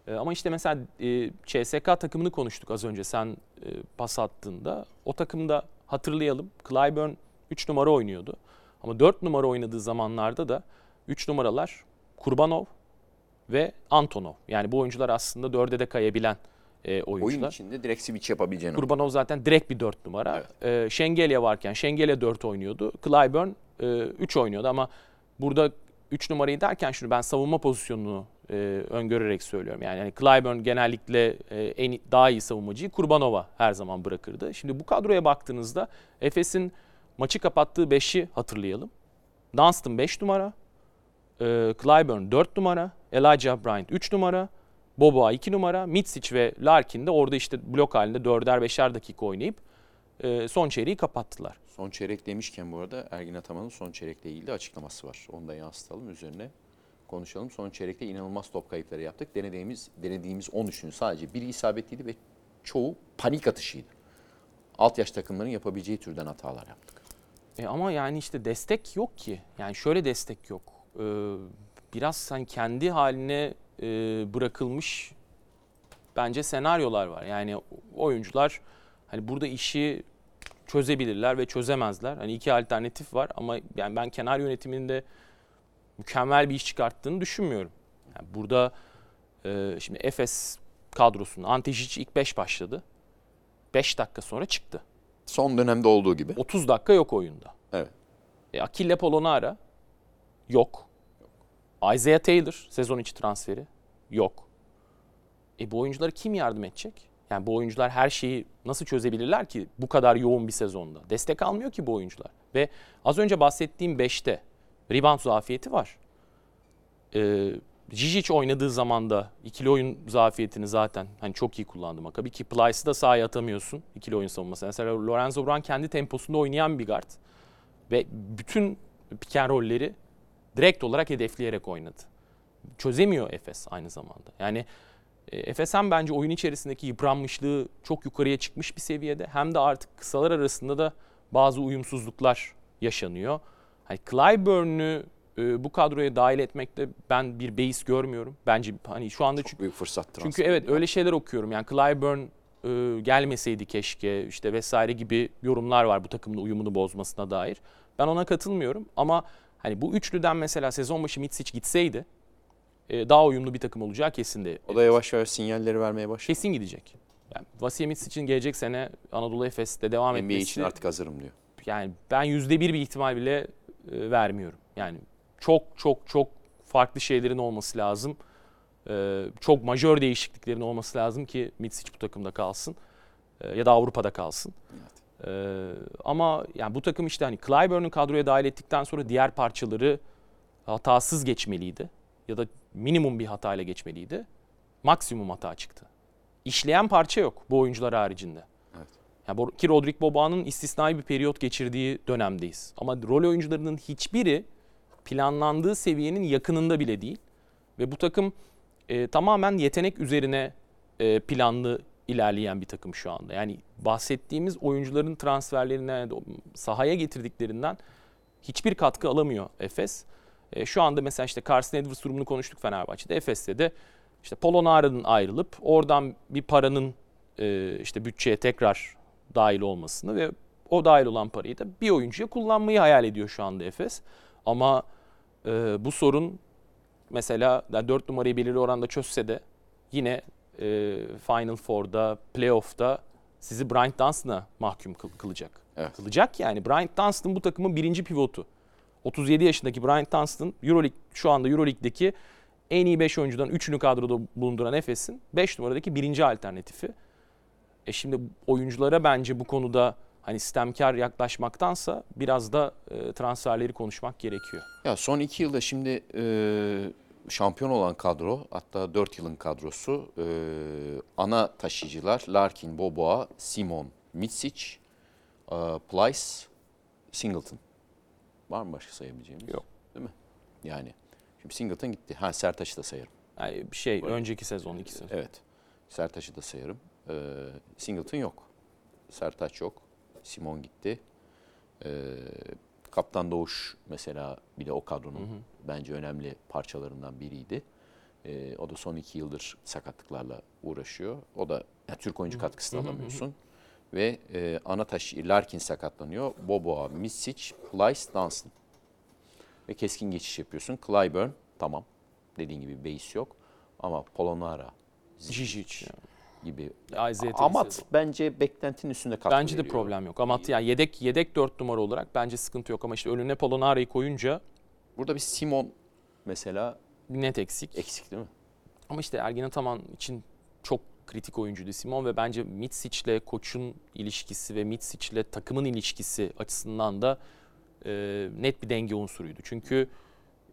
E, ama işte mesela e, CSK takımını konuştuk az önce sen e, pas attığında. O takımda hatırlayalım Clyburn 3 numara oynuyordu. Ama 4 numara oynadığı zamanlarda da 3 numaralar Kurbanov ve Antonov. Yani bu oyuncular aslında 4'e de kayabilen e, oyuncular. Oyun içinde direkt switch yapabileceğin. Kurbanov zaten direkt bir 4 numara. Ee, Şengelya varken Şengelya 4 oynuyordu. Clyburn 3 oynuyordu ama burada 3 numarayı derken şunu ben savunma pozisyonunu e, öngörerek söylüyorum. Yani, yani Clyburn genellikle e, en daha iyi savunmacıyı Kurbanova her zaman bırakırdı. Şimdi bu kadroya baktığınızda Efes'in maçı kapattığı 5'i hatırlayalım. Dunstan 5 numara, e, Clyburn 4 numara, Elijah Bryant 3 numara, Boboa 2 numara, Mitsic ve Larkin de orada işte blok halinde 4'er 5'er dakika oynayıp e, son çeyreği kapattılar. Son çeyrek demişken bu arada Ergin Ataman'ın son çeyrekle ilgili açıklaması var. Onu da yansıtalım üzerine konuşalım. Son çeyrekte inanılmaz top kayıpları yaptık. Denediğimiz denediğimiz 13'ün sadece biri isabetliydi ve çoğu panik atışıydı. Alt yaş takımların yapabileceği türden hatalar yaptık. E ama yani işte destek yok ki. Yani şöyle destek yok. E, biraz sen kendi haline e, bırakılmış bence senaryolar var. Yani oyuncular hani burada işi çözebilirler ve çözemezler. Hani iki alternatif var ama yani ben kenar yönetiminde mükemmel bir iş çıkarttığını düşünmüyorum. Yani burada e, şimdi Efes kadrosunda Antejic ilk 5 başladı. 5 dakika sonra çıktı. Son dönemde olduğu gibi. 30 dakika yok oyunda. Evet. E, Akille Polonara yok. Isaiah Taylor sezon içi transferi yok. E bu oyunculara kim yardım edecek? Yani bu oyuncular her şeyi nasıl çözebilirler ki bu kadar yoğun bir sezonda? Destek almıyor ki bu oyuncular. Ve az önce bahsettiğim 5'te rebound zafiyeti var. Ee, Žižić oynadığı zaman da ikili oyun zafiyetini zaten hani çok iyi kullandı Makabi ki Plyce'ı da sahaya atamıyorsun ikili oyun savunması. Mesela Lorenzo Brown kendi temposunda oynayan bir guard ve bütün pick and roll'leri direkt olarak hedefleyerek oynadı. Çözemiyor Efes aynı zamanda. Yani e, Efes hem bence oyun içerisindeki yıpranmışlığı çok yukarıya çıkmış bir seviyede hem de artık kısalar arasında da bazı uyumsuzluklar yaşanıyor. Hani Clyburn'u e, bu kadroya dahil etmekte ben bir beis görmüyorum. Bence hani şu anda Çok çünkü büyük fırsat transferi. çünkü evet öyle şeyler okuyorum. Yani Clyburn e, gelmeseydi keşke işte vesaire gibi yorumlar var bu takımın uyumunu bozmasına dair. Ben ona katılmıyorum ama hani bu üçlüden mesela sezon başı Mitsic gitseydi e, daha uyumlu bir takım olacağı kesindi. O da yavaş yavaş sinyalleri vermeye başladı. Kesin gidecek. Yani Vasile Mitsic'in gelecek sene Anadolu Efes'te devam NBA etmesi için artık hazırım diyor. yani ben yüzde bir bir ihtimal bile e, vermiyorum. Yani çok çok çok farklı şeylerin olması lazım. E, çok majör değişikliklerin olması lazım ki Mitsic bu takımda kalsın. E, ya da Avrupa'da kalsın. E, ama yani bu takım işte hani Clyburn'u kadroya dahil ettikten sonra diğer parçaları hatasız geçmeliydi. Ya da minimum bir hatayla geçmeliydi. Maksimum hata çıktı. İşleyen parça yok bu oyuncular haricinde. Yani ki Rodrik Boba'nın istisnai bir periyot geçirdiği dönemdeyiz. Ama rol oyuncularının hiçbiri planlandığı seviyenin yakınında bile değil. Ve bu takım e, tamamen yetenek üzerine e, planlı ilerleyen bir takım şu anda. Yani bahsettiğimiz oyuncuların transferlerine, sahaya getirdiklerinden hiçbir katkı alamıyor Efes. E, şu anda mesela işte Carson Edwards durumunu konuştuk Fenerbahçe'de. Efes'te de işte Polonara'nın ayrılıp oradan bir paranın e, işte bütçeye tekrar dahil olmasını ve o dahil olan parayı da bir oyuncuya kullanmayı hayal ediyor şu anda Efes. Ama e, bu sorun mesela 4 numarayı belirli oranda çözse de yine e, Final Four'da, playoff'ta sizi Bryant Dunstan'a mahkum kıl- kılacak. Evet. Kılacak yani. Bryant Dunstan bu takımın birinci pivotu. 37 yaşındaki Bryant Dunstan Euroleague, şu anda Euroleague'deki en iyi 5 oyuncudan 3'ünü kadroda bulunduran Efes'in 5 numaradaki birinci alternatifi. E şimdi oyunculara bence bu konuda hani sistemkar yaklaşmaktansa biraz da e, transferleri konuşmak gerekiyor. Ya son iki yılda şimdi e, şampiyon olan kadro hatta dört yılın kadrosu e, ana taşıyıcılar Larkin, Boboa, Simon, Mitsic, e, Plyce, Singleton. Var mı başka sayabileceğimiz? Yok. Değil mi? Yani şimdi Singleton gitti. Ha Sertaç'ı da sayarım. Yani bir şey Böyle. önceki sezon iki sezon. Evet. Sertaç'ı da sayarım. E, Singleton yok. Sertaç yok. Simon gitti. E, Kaptan Doğuş mesela bir de o kadronun bence önemli parçalarından biriydi. Ee, o da son iki yıldır sakatlıklarla uğraşıyor. O da yani Türk oyuncu katkısı da alamıyorsun. Ve e, ana taş Larkin sakatlanıyor. Boboa, Misic, Plyce, Dunstan. Ve keskin geçiş yapıyorsun. Clyburn tamam. Dediğin gibi base yok. Ama Polonara, Žižić. Gibi. AZT Amat bence beklentinin üstünde katkı Bence de veriyor. problem yok. Ama yani yedek yedek 4 numara olarak bence sıkıntı yok ama işte önüne Polonara'yı koyunca Burada bir Simon mesela net eksik. eksik değil mi? Ama işte Ergin Ataman için çok kritik oyuncuydu Simon ve bence Mitsic'le koçun ilişkisi ve Mitsic'le takımın ilişkisi açısından da e, net bir denge unsuruydu. Çünkü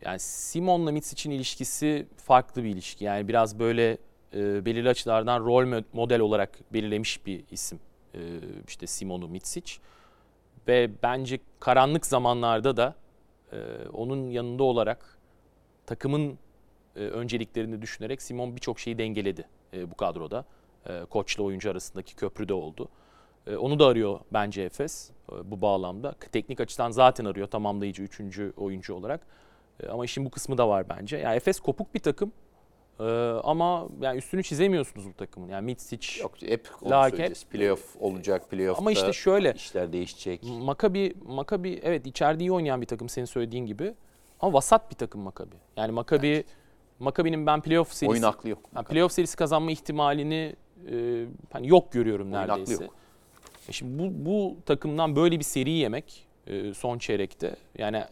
yani Simon'la Mitsic'in ilişkisi farklı bir ilişki. Yani biraz böyle e, belirli açılardan rol mo- model olarak belirlemiş bir isim. E, işte Simon'u Mitsic. Ve bence karanlık zamanlarda da e, onun yanında olarak takımın e, önceliklerini düşünerek Simon birçok şeyi dengeledi e, bu kadroda. E, koçla oyuncu arasındaki köprüde oldu. E, onu da arıyor bence Efes e, bu bağlamda. Teknik açıdan zaten arıyor tamamlayıcı üçüncü oyuncu olarak. E, ama işin bu kısmı da var bence. Yani Efes kopuk bir takım. E, ama yani üstünü çizemiyorsunuz bu takımın. Yani Mitsic, Yok hep onu Larkin- söyleyeceğiz. Playoff olacak, playoff'ta Ama işte şöyle işler değişecek. Makabi, Makabi evet içeride iyi oynayan bir takım senin söylediğin gibi. Ama vasat bir takım Makabi. Yani Makabi, Makabi'nin ben playoff serisi, Oyun aklı yok. yani playoff serisi kazanma ihtimalini e, hani yok görüyorum aklı neredeyse. yok. E şimdi bu, bu takımdan böyle bir seri yemek e, son çeyrekte. Yani e,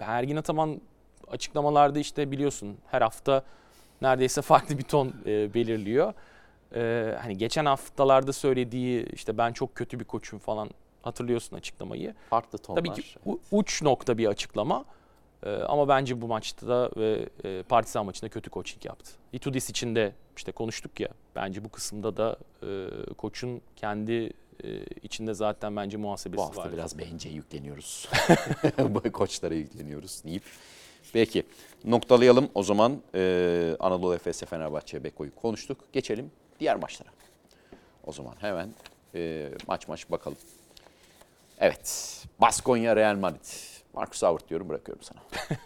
Ergin Ataman açıklamalarda işte biliyorsun her hafta neredeyse farklı bir ton e, belirliyor. E, hani geçen haftalarda söylediği işte ben çok kötü bir koçum falan hatırlıyorsun açıklamayı. Farklı tonlar. Tabii ki u- uç nokta bir açıklama. E, ama bence bu maçta da ve e, Partizan maçında kötü coaching yaptı. Itudis için de işte konuştuk ya. Bence bu kısımda da e, koçun kendi e, içinde zaten bence muhasebesi Bu hafta var. biraz benceye yükleniyoruz. Bu Koçlara yükleniyoruz deyip. Peki noktalayalım o zaman Ee, Anadolu Efes'e Fenerbahçe Beko'yu konuştuk. Geçelim diğer maçlara. O zaman hemen e, maç maç bakalım. Evet Baskonya Real Madrid. Marcus Howard diyorum bırakıyorum sana.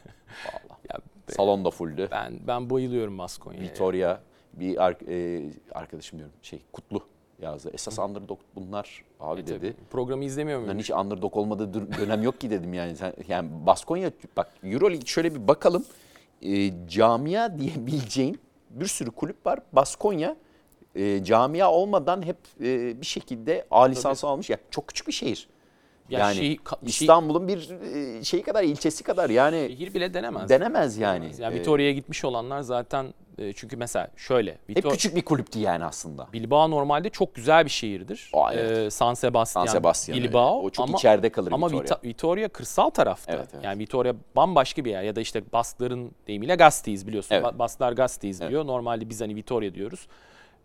Vallahi. Ya be- Salon da fulldü. Ben ben bayılıyorum Baskonya'ya. Vitoria bir ar- e, arkadaşım diyorum şey Kutlu yazdı. Esas underdog bunlar abi E dedi. tabii, Programı izlemiyor muyum? Hiç underdog olmadığı dönem yok ki dedim yani. Sen, yani Baskonya bak Euroleague şöyle bir bakalım. E, camia diyebileceğin bir sürü kulüp var. Baskonya e, camia olmadan hep e, bir şekilde A lisansı almış. Ya çok küçük bir şehir. Ya yani şey- İstanbul'un bir e, şeyi kadar ilçesi kadar yani Şehir bile denemez. denemez yani. Yani E, Vitoria'ya gitmiş olanlar zaten e, çünkü mesela şöyle. hep Vitor- küçük bir kulüptü yani aslında. Bilbao normalde çok güzel bir şehirdir. Aa, evet. Ee, San Sebastian, San Sebastian, evet. Bilbao. O çok ama, içeride kalır Ama Vitoria. Vita- Vitoria kırsal tarafta. Evet, evet. Yani Vitoria bambaşka bir yer. Ya da işte Baskların deyimiyle Gasti'yiz biliyorsun. Evet. Ba- Basklar Gasti'yiz Evet. diyor. Normalde biz hani Vitoria diyoruz.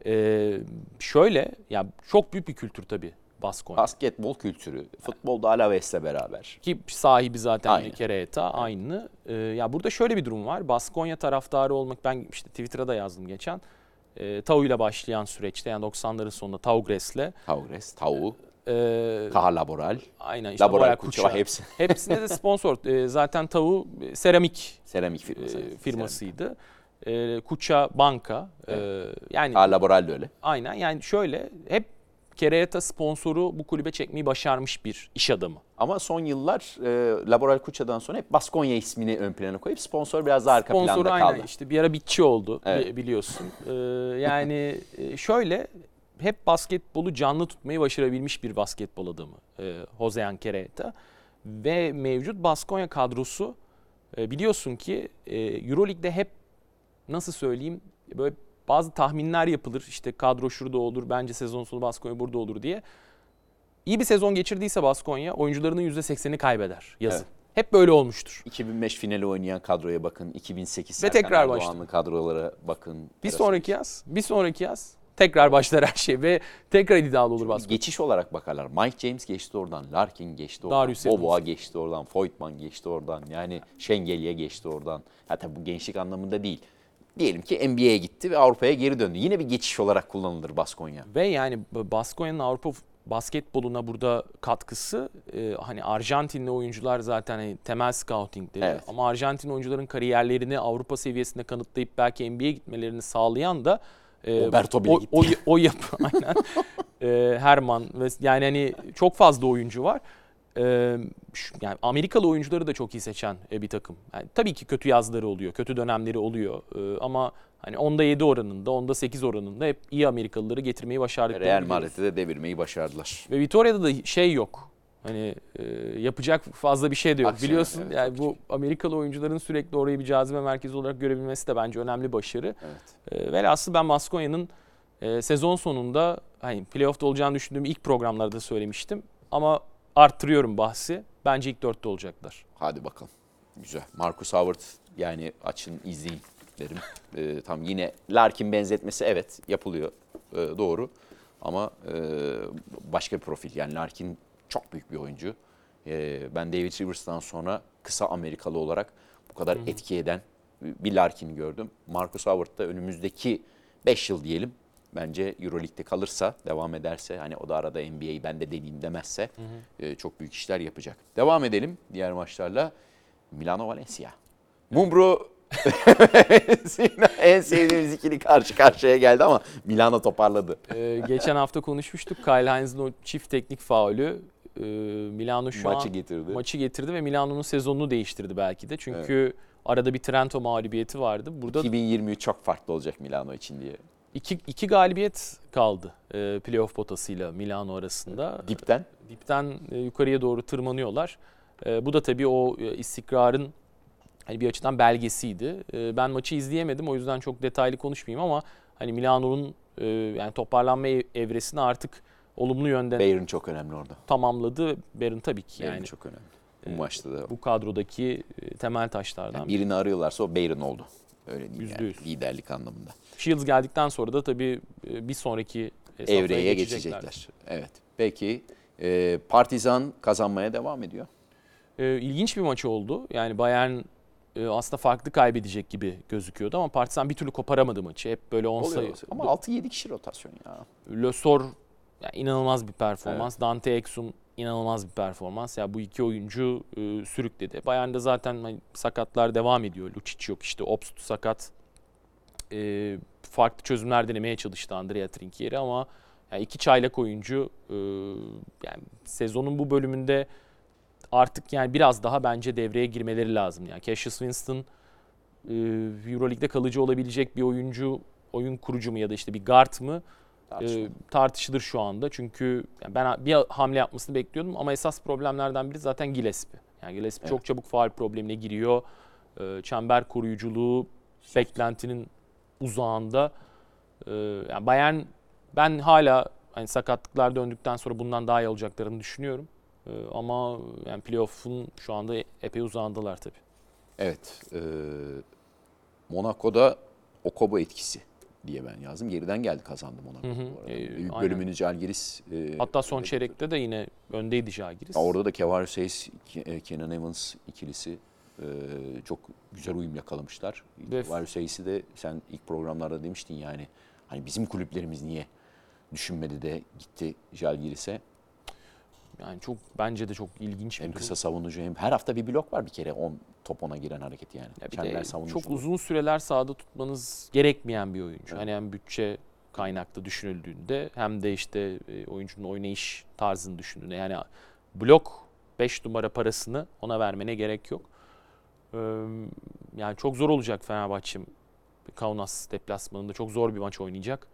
Ee, şöyle ya çok büyük bir kültür tabii Baskonya. Basketbol kültürü, futbolda Alaves'le beraber. Ki sahibi zaten Aynı. Kereeta aynı. Ee, ya burada şöyle bir durum var. Baskonya taraftarı olmak ben işte Twitter'a da yazdım geçen. Ee, Tau ile başlayan süreçte yani 90'ların sonunda Tau Gress'le Tavres, Tavu, e, Kaha Laboral, aynen işte Laboral Boya Kuça hepsi. Hepsinde de sponsor. Ee, zaten Tau e, seramik Seramik e, firması. evet, firmasıydı. E, Kuça banka. E, yani Kaha Laboral de öyle. aynen yani şöyle hep Kereeta sponsoru bu kulübe çekmeyi başarmış bir iş adamı. Ama son yıllar e, Laboral Kuça'dan sonra hep Baskonya ismini ön plana koyup sponsor biraz daha arka Sponsoru planda aynen kaldı. işte bir ara bitçi oldu Evet. bi- biliyorsun. Ee, yani e, şöyle hep basketbolu canlı tutmayı başarabilmiş bir basketbol adamı e, Josean Kereta. Ve mevcut Baskonya kadrosu e, biliyorsun ki e, Euroleague'de hep nasıl söyleyeyim böyle bazı tahminler yapılır. İşte kadro şurada olur, bence sezon sonu Baskonya burada olur diye. İyi bir sezon geçirdiyse Baskonya oyuncularının %80'ini kaybeder yazın. Evet. Hep böyle olmuştur. 2005 finali oynayan kadroya bakın. 2008 Ve tekrar Erdoğanlı kadrolara bakın. Bir sonraki yaz, bir sonraki yaz tekrar başlar her şey ve tekrar iddialı olur Baskonya. Geçiş olarak bakarlar. Mike James geçti oradan, Larkin geçti oradan, Darius. Boboa geçti oradan, Voigtman geçti oradan. Yani Şengeli'ye geçti oradan. Hatta bu gençlik anlamında değil. Diyelim ki NBA'ye gitti ve Avrupa'ya geri döndü. Yine bir geçiş olarak kullanılır Baskonya. Ve yani Baskonya'nın Avrupa basketboluna burada katkısı e, hani Arjantinli oyuncular zaten hani temel scoutingleri Evet. ama Arjantin oyuncuların kariyerlerini Avrupa seviyesinde kanıtlayıp belki NBA'ye gitmelerini sağlayan da e, Roberto bile o, gitti. o, o yapı aynen e, Herman ve yani hani çok fazla oyuncu var. E, yani Amerikalı oyuncuları da çok iyi seçen e, bir takım. Yani tabii ki kötü yazları oluyor, kötü dönemleri oluyor E, ama hani onda 7 oranında, onda 8 oranında hep iyi Amerikalıları getirmeyi başardıklarını Real. Madrid'i de devirmeyi başardılar. Ve Vitoria'da da şey yok. Hani e, yapacak fazla bir şey de yok. Aksine, Biliyorsun evet, yani bu Amerikalı oyuncuların sürekli orayı bir cazibe merkezi olarak görebilmesi de bence önemli başarı. Evet. E, velhasıl ben Baskonya'nın e, sezon sonunda hani playoff'ta olacağını düşündüğüm ilk programlarda söylemiştim. Ama arttırıyorum bahsi. Bence ilk dörtte olacaklar. Hadi bakalım. Güzel. Marcus Howard yani açın izleyin derim. Ee, tam yine Larkin benzetmesi evet yapılıyor. Ee, doğru. Ama e, başka bir profil. Yani Larkin çok büyük bir oyuncu. Ee, ben David Rivers'tan sonra kısa Amerikalı olarak bu kadar etki eden bir Larkin gördüm. Marcus Howard da önümüzdeki 5 yıl diyelim bence Euroleague'de kalırsa, devam ederse hani o da arada NBA'yi ben de deneyeyim demezse e, çok büyük işler yapacak. Devam edelim diğer maçlarla. Milano Valencia. Mumbro en sevdiğimiz ikili karşı karşıya geldi ama Milano toparladı. E, geçen hafta konuşmuştuk. Kyle Hines'in o çift teknik faulü e, Milano şu Maçı an getirdi. maçı getirdi ve Milano'nun sezonunu değiştirdi belki de. Çünkü arada bir Trento mağlubiyeti vardı. Burada 2023 çok farklı olacak Milano için diye. İki, iki galibiyet kaldı e, playoff potasıyla Milano arasında. Dipten Dipten e, yukarıya doğru tırmanıyorlar. E, bu da tabii o e, istikrarın hani bir açıdan belgesiydi. E, ben maçı izleyemedim o yüzden çok detaylı konuşmayayım ama hani Milano'nun e, yani toparlanma ev- evresini artık olumlu yönde Bayern çok önemli orada. tamamladı. Barron tabii ki Bayern yani çok önemli. Bu e, maçta da bu kadrodaki e, temel taşlardan. yani birini arıyorlarsa o Bayern oldu. Öyle değil yani, liderlik anlamında. Shields geldikten sonra da tabii e, bir sonraki e, Evreye geçecekler. geçecekler. Evet. Peki e, Partizan kazanmaya devam ediyor. E, ilginç bir maç oldu. Yani Bayern e, aslında farklı kaybedecek gibi gözüküyordu ama Partizan bir türlü koparamadı maçı. Hep böyle 10 sayı. Ama 6-7 kişi rotasyon ya. Le Sor yani inanılmaz bir performans. Dante Exum inanılmaz bir performans. Ya bu iki oyuncu e, sürükledi. Bayern'de zaten hani sakatlar devam ediyor. Lucic yok işte Obst sakat. E, farklı çözümler denemeye çalıştı Andrea Trinchieri ama Yani iki çaylak oyuncu e, yani sezonun bu bölümünde artık yani biraz daha bence devreye girmeleri lazım. Yani Cassius Winston e, Euroleague'de kalıcı olabilecek bir oyuncu, oyun kurucu mu ya da işte bir guard mı e, tartışılır şu anda. Çünkü yani ben bir hamle yapmasını bekliyordum ama esas problemlerden biri zaten Gillespie. Yani Gillespie Evet. çok çabuk faal problemine giriyor. E, çember koruyuculuğu beklentinin uzağında. E, yani Bayern ben hala hani sakatlıklar döndükten sonra bundan daha iyi olacaklarını düşünüyorum. E, ama yani playoff'un şu anda epey uzağındalar tabii. Evet. E, Monaco'da Okobo etkisi diye ben yazdım. Geriden geldi kazandı Monaco. Hı hı. bu arada. E, Büyük aynen. bölümünü Jalgiris. e, Hatta son çeyrekte de yine öndeydi Žalgiris. Ya Orada da Kevarius Hayes, e, Kenan Evans ikilisi e, çok güzel uyum yakalamışlar. Hayes'i de sen ilk programlarda demiştin yani hani bizim kulüplerimiz niye düşünmedi de gitti Jalgiris'e. Yani çok bence de çok ilginç bir Hem durum. kısa savunucu hem her hafta bir blok var bir kere 10 top ona giren hareket yani. Ya bir Çember de savunuculuğu. çok uzun süreler sahada tutmanız gerekmeyen bir oyuncu. Evet. Hani hem bütçe kaynaklı düşünüldüğünde hem de işte e, oyuncunun oynayış tarzını düşündüğünde yani blok 5 numara parasını ona vermene gerek yok. Yani çok zor olacak Fenerbahçe. Kaunas deplasmanında çok zor bir maç oynayacak.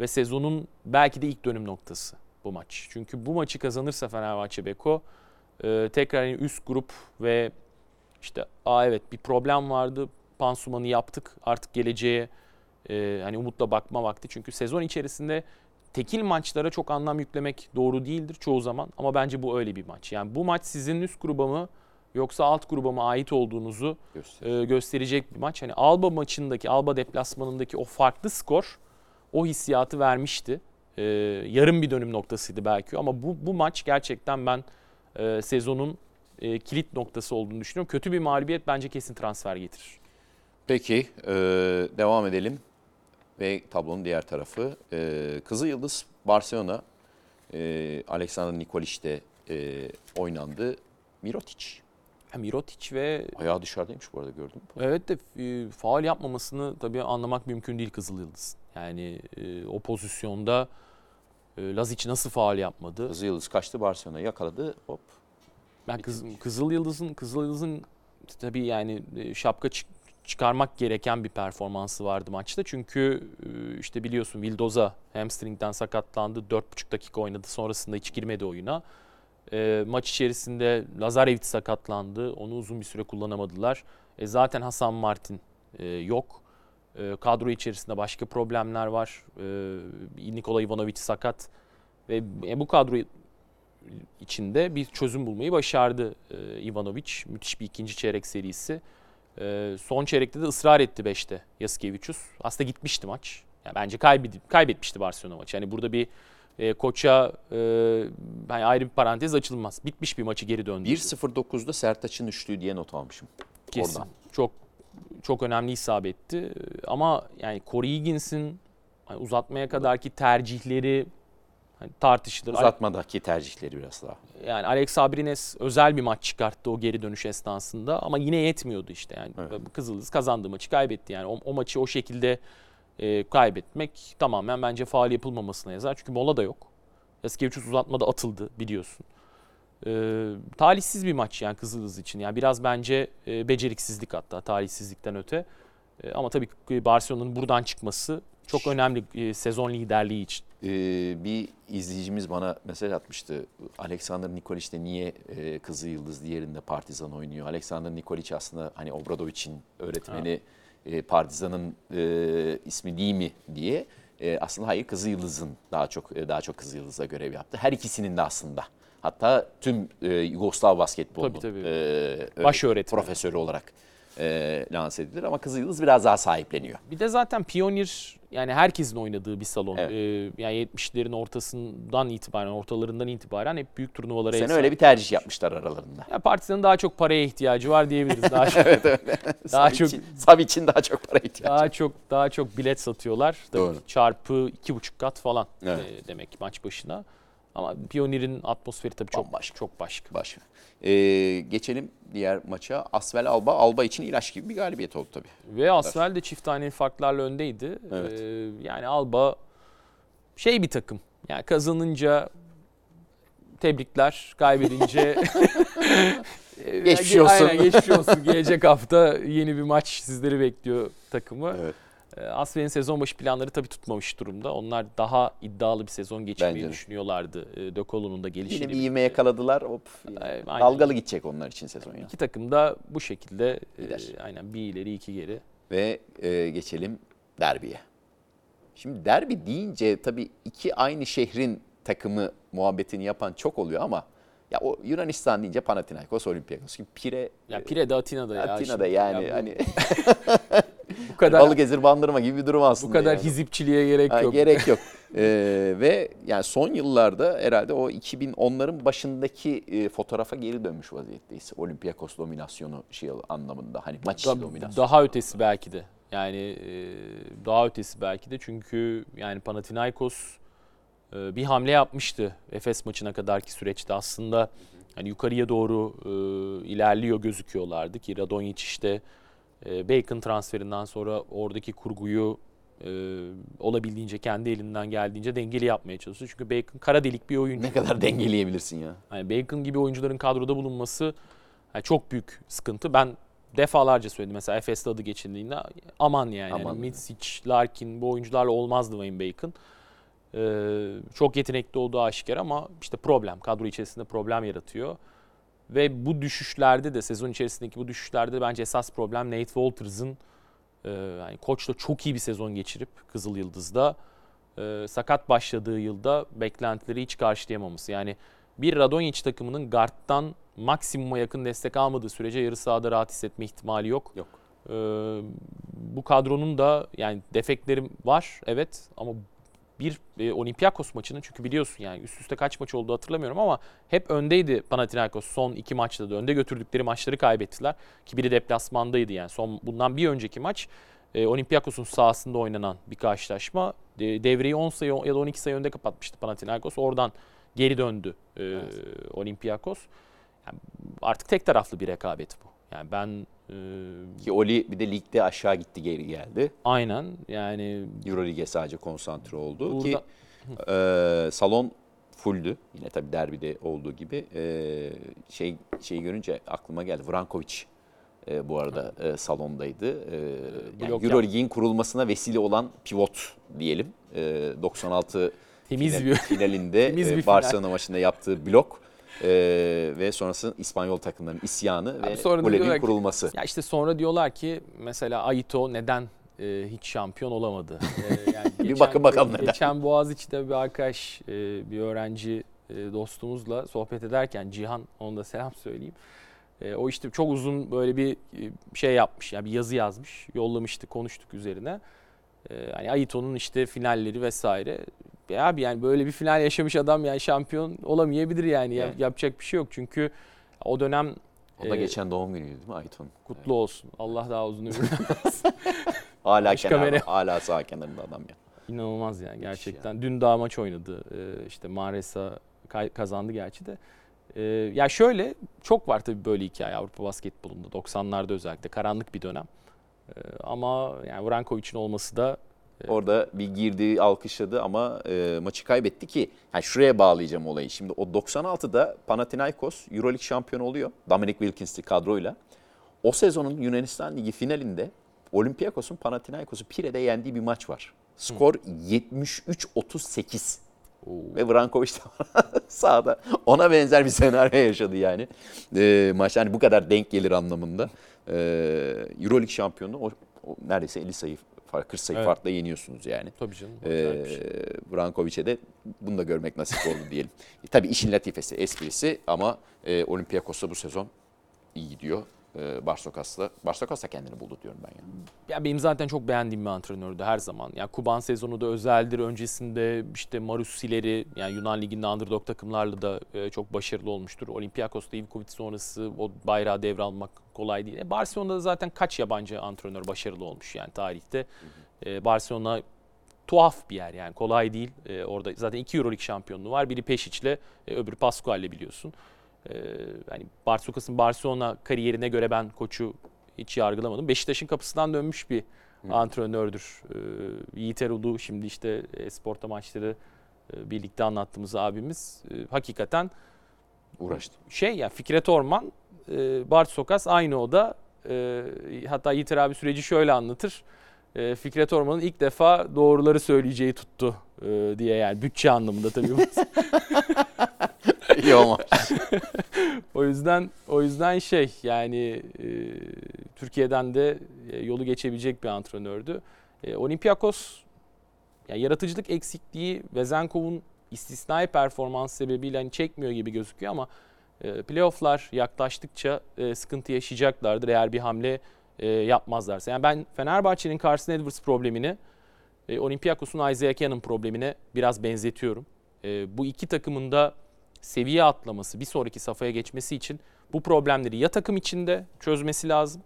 Ve sezonun belki de ilk dönüm noktası bu maç. Çünkü bu maçı kazanırsa Fenerbahçe Beko tekrar üst grup ve işte aa evet bir problem vardı. Pansumanı yaptık. Artık geleceğe hani umutla bakma vakti. Çünkü sezon içerisinde tekil maçlara çok anlam yüklemek doğru değildir çoğu zaman. Ama bence bu öyle bir maç. Yani bu maç sizin üst gruba mı yoksa alt gruba mı ait olduğunuzu gösteriyor. e, gösterecek bir maç. Hani Alba maçındaki, Alba deplasmanındaki o farklı skor o hissiyatı vermişti. E, yarım bir dönüm noktasıydı belki ama bu, bu maç gerçekten ben e, sezonun e, kilit noktası olduğunu düşünüyorum. Kötü bir mağlubiyet bence kesin transfer getirir. Peki e, devam edelim. Ve tablonun diğer tarafı. E, Kızıl Yıldız Barcelona. E, Alexander Nikoliç'te e, oynandı. Mirotic. Mirotic ve Ayağı dışarıdaymış bu arada gördün mü? evet de e, faal yapmamasını tabii anlamak mümkün değil Kızıl Yıldız. Yani e, o pozisyonda e, Lazic nasıl faal yapmadı? Kızıl Yıldız kaçtı Barcelona yakaladı hop. Ben kız, Kızıl Yıldız'ın Kızıl Yıldız'ın tabii yani e, şapka çık- çıkarmak gereken bir performansı vardı maçta. Çünkü e, işte biliyorsun Vildoza hamstringden sakatlandı. 4,5 dakika oynadı. Sonrasında hiç girmedi oyuna. E, maç içerisinde Lazarevic sakatlandı. Onu uzun bir süre kullanamadılar. E, zaten Hasan Martin e, yok. E, kadro içerisinde başka problemler var. E, Nikola Ivanovic sakat. Ve e, bu kadro içinde bir çözüm bulmayı başardı e, Ivanovic. Müthiş bir ikinci çeyrek serisi. E, son çeyrekte de ısrar etti 5'te Yasikevicius. Aslında gitmişti maç. Yani bence kaybedip, kaybetmişti Barcelona maçı. Yani burada bir e, koça e, hani ayrı bir parantez açılmaz. Bitmiş bir maçı geri döndü. 1.09'da Sertaç'ın üçlüğü diye not almışım. Kesin. Oradan. Çok çok önemli isabetti. Ama yani Corey Higgins'in hani uzatmaya kadarki tercihleri hani tartışılır. Uzatmadaki tercihleri biraz daha. Yani Alex Abrines özel bir maç çıkarttı o geri dönüş esnasında ama yine yetmiyordu işte yani. Evet. Kızıldız kazandığı maçı kaybetti yani. O, o maçı o şekilde e, kaybetmek tamamen bence faal yapılmamasına yazar. Çünkü mola da yok. Yaskevicius uzatmada atıldı biliyorsun. E, talihsiz bir maç yani Kızıldız için. Yani biraz bence e, beceriksizlik hatta talihsizlikten öte. E, ama tabii Barcelona'nın buradan çıkması çok önemli e, sezon liderliği için. Ee, bir izleyicimiz bana mesaj atmıştı. Alexander Nikolic de niye e, Kızıl Yıldız diğerinde Partizan oynuyor? Alexander Nikolic aslında hani Obradovic'in öğretmeni e, Partizan'ın e, ismi değil mi diye. E, aslında hayır Kızıl Yıldız'ın daha çok e, daha çok Kızıl Yıldız'a görev yaptı. Her ikisinin de aslında. Hatta tüm e, Yugoslav basketbolunun Tabii, tabii. e, Baş öğretmeni. profesörü olarak e, lanse edilir ama Kızıl Yıldız biraz daha sahipleniyor. Bir de zaten Pioneer yani herkesin oynadığı bir salon. Evet. Ee, yani 70'lerin ortasından itibaren, ortalarından itibaren hep büyük turnuvalara Sen öyle bir tercih yapmışlar aralarında. Ya Partizan'ın daha çok paraya ihtiyacı var diyebiliriz. Daha çok Daha çok- Savic'in- Savic'in daha çok para ihtiyacı. daha çok daha çok bilet satıyorlar. Tabii Doğru. Çarpı iki buçuk kat falan Evet. e, demek maç başına. Ama Pioneer'in atmosferi tabii çok Bambaşka. çok başka. Başka. Ee, geçelim diğer maça. Asvel Alba. Alba için ilaç gibi bir galibiyet oldu tabii. Ve Asvel de çift tane farklarla öndeydi. Evet. Ee, yani Alba şey bir takım. Yani kazanınca tebrikler, kaybedince Geçmiş olsun. Aynen geçmiş olsun. Gelecek hafta yeni bir maç sizleri bekliyor takımı. Evet. Ee, Asfer'in sezon başı planları tabii tutmamış durumda. Onlar daha iddialı bir sezon geçirmeyi Bence de. düşünüyorlardı. Ee, De Colo'nun da gelişiyle. Yine bir ivme yakaladılar. Hop. Aynen. Dalgalı gidecek onlar için sezon ya. İki takım da bu şekilde e, Gider. aynen bir ileri iki geri. Ve e, geçelim derbiye. Şimdi derbi deyince tabii iki aynı şehrin takımı muhabbetini yapan çok oluyor ama ya o Yunanistan deyince Panathinaikos, Olympiakos. Pire Ya Pire'de Atina'da ya. Atina'da şimdi. yani Ya bu- hani bu kadar Balıkesir bandırma gibi bir durum aslında. bu kadar yani. hizipçiliğe gerek Ha, yok. Gerek yok. Ee, ve yani son yıllarda herhalde o 2010'ların başındaki e, fotoğrafa geri dönmüş vaziyetteyiz. Olympiakos dominasyonu şey anlamında hani maç Da- dominasyonu. daha ötesi belki de. Yani e, daha ötesi belki de çünkü yani Panathinaikos e, bir hamle yapmıştı Efes maçına kadarki süreçte aslında hani yukarıya doğru e, ilerliyor gözüküyorlardı ki Radonjic işte e, Bacon transferinden sonra oradaki kurguyu e, olabildiğince kendi elinden geldiğince dengeli yapmaya çalışıyor. Çünkü Bacon kara delik bir oyuncu. Ne kadar dengeleyebilirsin ya? Yani Bacon gibi oyuncuların kadroda bulunması yani çok büyük sıkıntı. Ben defalarca söyledim mesela Efes'te adı geçildiğinde aman yani. Aman. yani Mitsic, Larkin bu oyuncularla olmazdı Wayne Bacon. Ee, çok yetenekli olduğu aşikar ama işte problem. Kadro içerisinde problem yaratıyor. Ve bu düşüşlerde de sezon içerisindeki bu düşüşlerde de bence esas problem Nate Walters'ın e, yani koçla çok iyi bir sezon geçirip Kızıl Yıldız'da e, sakat başladığı yılda beklentileri hiç karşılayamaması. Yani bir Radonjic takımının guard'dan maksimuma yakın destek almadığı sürece yarı sahada rahat hissetme ihtimali yok. Yok. Ee, bu kadronun da yani defekleri var evet ama bir e, Olympiakos maçının çünkü biliyorsun yani üst üste kaç maç oldu hatırlamıyorum ama hep öndeydi Panathinaikos. Son iki maçta da önde götürdükleri maçları kaybettiler ki biri deplasmandaydı yani. Son bundan bir önceki maç e, Olympiakos'un sahasında oynanan bir karşılaşma. E, devreyi 10 sayı ya da 12 sayı önde kapatmıştı Panathinaikos. Oradan geri döndü e, Olympiakos. Yani artık tek taraflı bir rekabet bu yani ben e, Ki Oli bir de ligde aşağı gitti geri geldi. aynen yani Euroleague'e sadece konsantre oldu Burada- ki e, salon fulldü. Yine tabii derbide olduğu gibi. E, şey şeyi görünce aklıma geldi. Vrankovic e, bu arada e, salondaydı. E, yani Euroleague'in kurulmasına vesile olan pivot diyelim. E, 96 temiz final- bir finalinde Temiz e, bir final. Barcelona maçında yaptığı blok e, ve sonrasında İspanyol takımlarının isyanı ve ki- kurulması. Ya işte sonra diyorlar ki mesela Aito neden e, hiç şampiyon olamadı? E, yani Bir bakın bakalım neden. Geçen Boğaziçi'de bir arkadaş, e, bir öğrenci e, dostumuzla sohbet ederken Cihan, ona da selam söyleyeyim. E, o işte çok uzun böyle bir e, şey yapmış, yani bir yazı yazmış, yollamıştı, konuştuk üzerine. E, hani Aito'nun işte finalleri vesaire. Ya abi yani böyle bir final yaşamış adam yani şampiyon olamayabilir yani. Ya- Evet. Yapacak bir şey yok çünkü o dönem O da e, geçen doğum günüydü değil mi Ayton? Kutlu olsun. Allah daha uzun ömür Hala Başka kenarda, hala sağ kenarında adam ya. İnanılmaz yani gerçekten. Dün daha maç oynadı. Ee, işte Maresa kazandı gerçi de. Ee, ya şöyle çok var tabii böyle hikaye Avrupa basketbolunda 90'larda özellikle karanlık bir dönem. Ee, ama yani Vrankovic'in olması da Orada bir girdi, alkışladı ama e, maçı kaybetti ki yani şuraya bağlayacağım olayı. Şimdi o 96'da Panathinaikos Euroleague şampiyonu oluyor. Dominic Wilkins'li kadroyla. O sezonun Yunanistan Ligi finalinde Olympiakos'un Panathinaikos'u Pire'de yendiği bir maç var. Skor 73-38. Oo. Ve Brankovic de sahada ona benzer bir senaryo yaşadı yani. E, maç hani bu kadar denk gelir anlamında. E, Euroleague şampiyonu o, o neredeyse 50 sayı fark, 40 sayı Evet. farkla yeniyorsunuz yani. tabii canım. Ee, şey. Brankovic'e de bunu da görmek nasip oldu diyelim. E, tabii işin latifesi, esprisi ama e, Olympiakos'ta bu sezon iyi gidiyor. E, Barsokas'la, Barsokas da kendini buldu diyorum ben ya. Ya benim zaten çok beğendiğim bir antrenördü her zaman. Ya Kuban sezonu da özeldir. Öncesinde işte Marusileri yani Yunan Ligi'nde underdog takımlarla da e, çok başarılı olmuştur. Olympiakos'ta Ivkovic sonrası o bayrağı devralmak kolay değil. E, Barcelona'da zaten kaç yabancı antrenör başarılı olmuş yani tarihte. E, Barcelona tuhaf bir yer yani kolay değil. E, orada zaten iki Euroleague şampiyonluğu var. Biri Peşic'le, e, öbürü Pascual'le biliyorsun. E, yani Barsokas'ın Barcelona kariyerine göre ben koçu hiç yargılamadım. Beşiktaş'ın kapısından dönmüş bir antrenördür. E, Yiğit Erol'u şimdi işte Esporta maçları e, birlikte anlattığımız abimiz e, hakikaten Uğraştı. şey ya Fikret Orman, e, Bart Sokas aynı oda. E, hatta Yiğit abi süreci şöyle anlatır. E, Fikret Orman'ın ilk defa doğruları söyleyeceği tuttu e, diye yani bütçe anlamında tabii. İyi olma. o yüzden o yüzden şey yani e, Türkiye'den de e, yolu geçebilecek bir antrenördü. E, Olympiakos yani yaratıcılık eksikliği Vezenkov'un istisnai performans sebebiyle hani çekmiyor gibi gözüküyor ama e, playofflar yaklaştıkça e, sıkıntı yaşayacaklardır eğer bir hamle e, yapmazlarsa. Yani ben Fenerbahçe'nin Carson Edwards problemini e, Olympiakos'un Isaiah Cannon problemine biraz benzetiyorum. E, bu iki takımın da seviye atlaması, bir sonraki safhaya geçmesi için bu problemleri ya takım içinde çözmesi lazım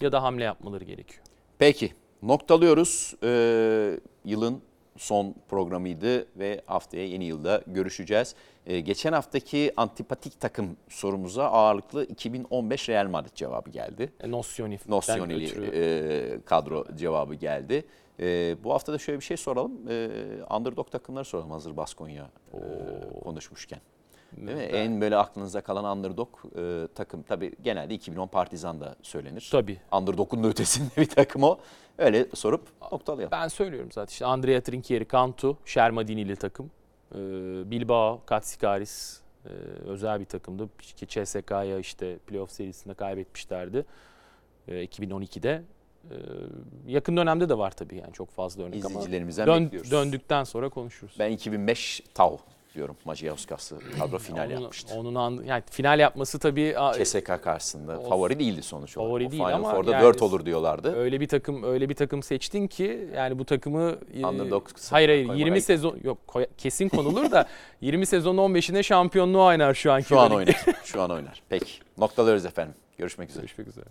ya da hamle yapmaları gerekiyor. Peki noktalıyoruz. Ee, yılın son programıydı ve haftaya yeni yılda görüşeceğiz. Ee, geçen haftaki antipatik takım sorumuza ağırlıklı 2015 Real Madrid cevabı geldi. E, Nosyoni. Nosyoneli e, kadro cevabı geldi. E, bu hafta da şöyle bir şey soralım. E, underdog takımları soralım hazır Baskonya e, konuşmuşken. Değil mi? En böyle aklınıza kalan underdog e, takım. Tabii genelde 2010 Partizan da söylenir. Tabii. Underdog'un da ötesinde bir takım o. Öyle sorup noktalayalım. Ben söylüyorum zaten işte Andrea Trinchieri, Cantu, Shermadini'li takım. Ee, Bilbao, Katsikaris e, özel bir takımdı. CSK'ya işte playoff serisinde kaybetmişlerdi e, 2012'de. Ee, yakın dönemde de var tabii yani çok fazla örnek ama dön- bekliyoruz. döndükten sonra konuşuruz. Ben 2005 Tau diyorum. Maciejauskas'ı kadro final onun, yapmıştı. Onun an- yani final yapması tabii CSK karşısında Of. favori değildi sonuç olarak. Favori O değil Final ama Four'da yani 4 olur diyorlardı. öyle bir takım öyle bir takım seçtin ki yani bu takımı e, Underdog kısmına hayır hayır koymana 20 gerek sezon yok koy- kesin konulur da 20 sezon 15'ine şampiyonluğu oynar şu anki Şu an oynar. Şu an oynar. Peki. Noktalıyoruz efendim. Görüşmek üzere. Görüşmek üzere.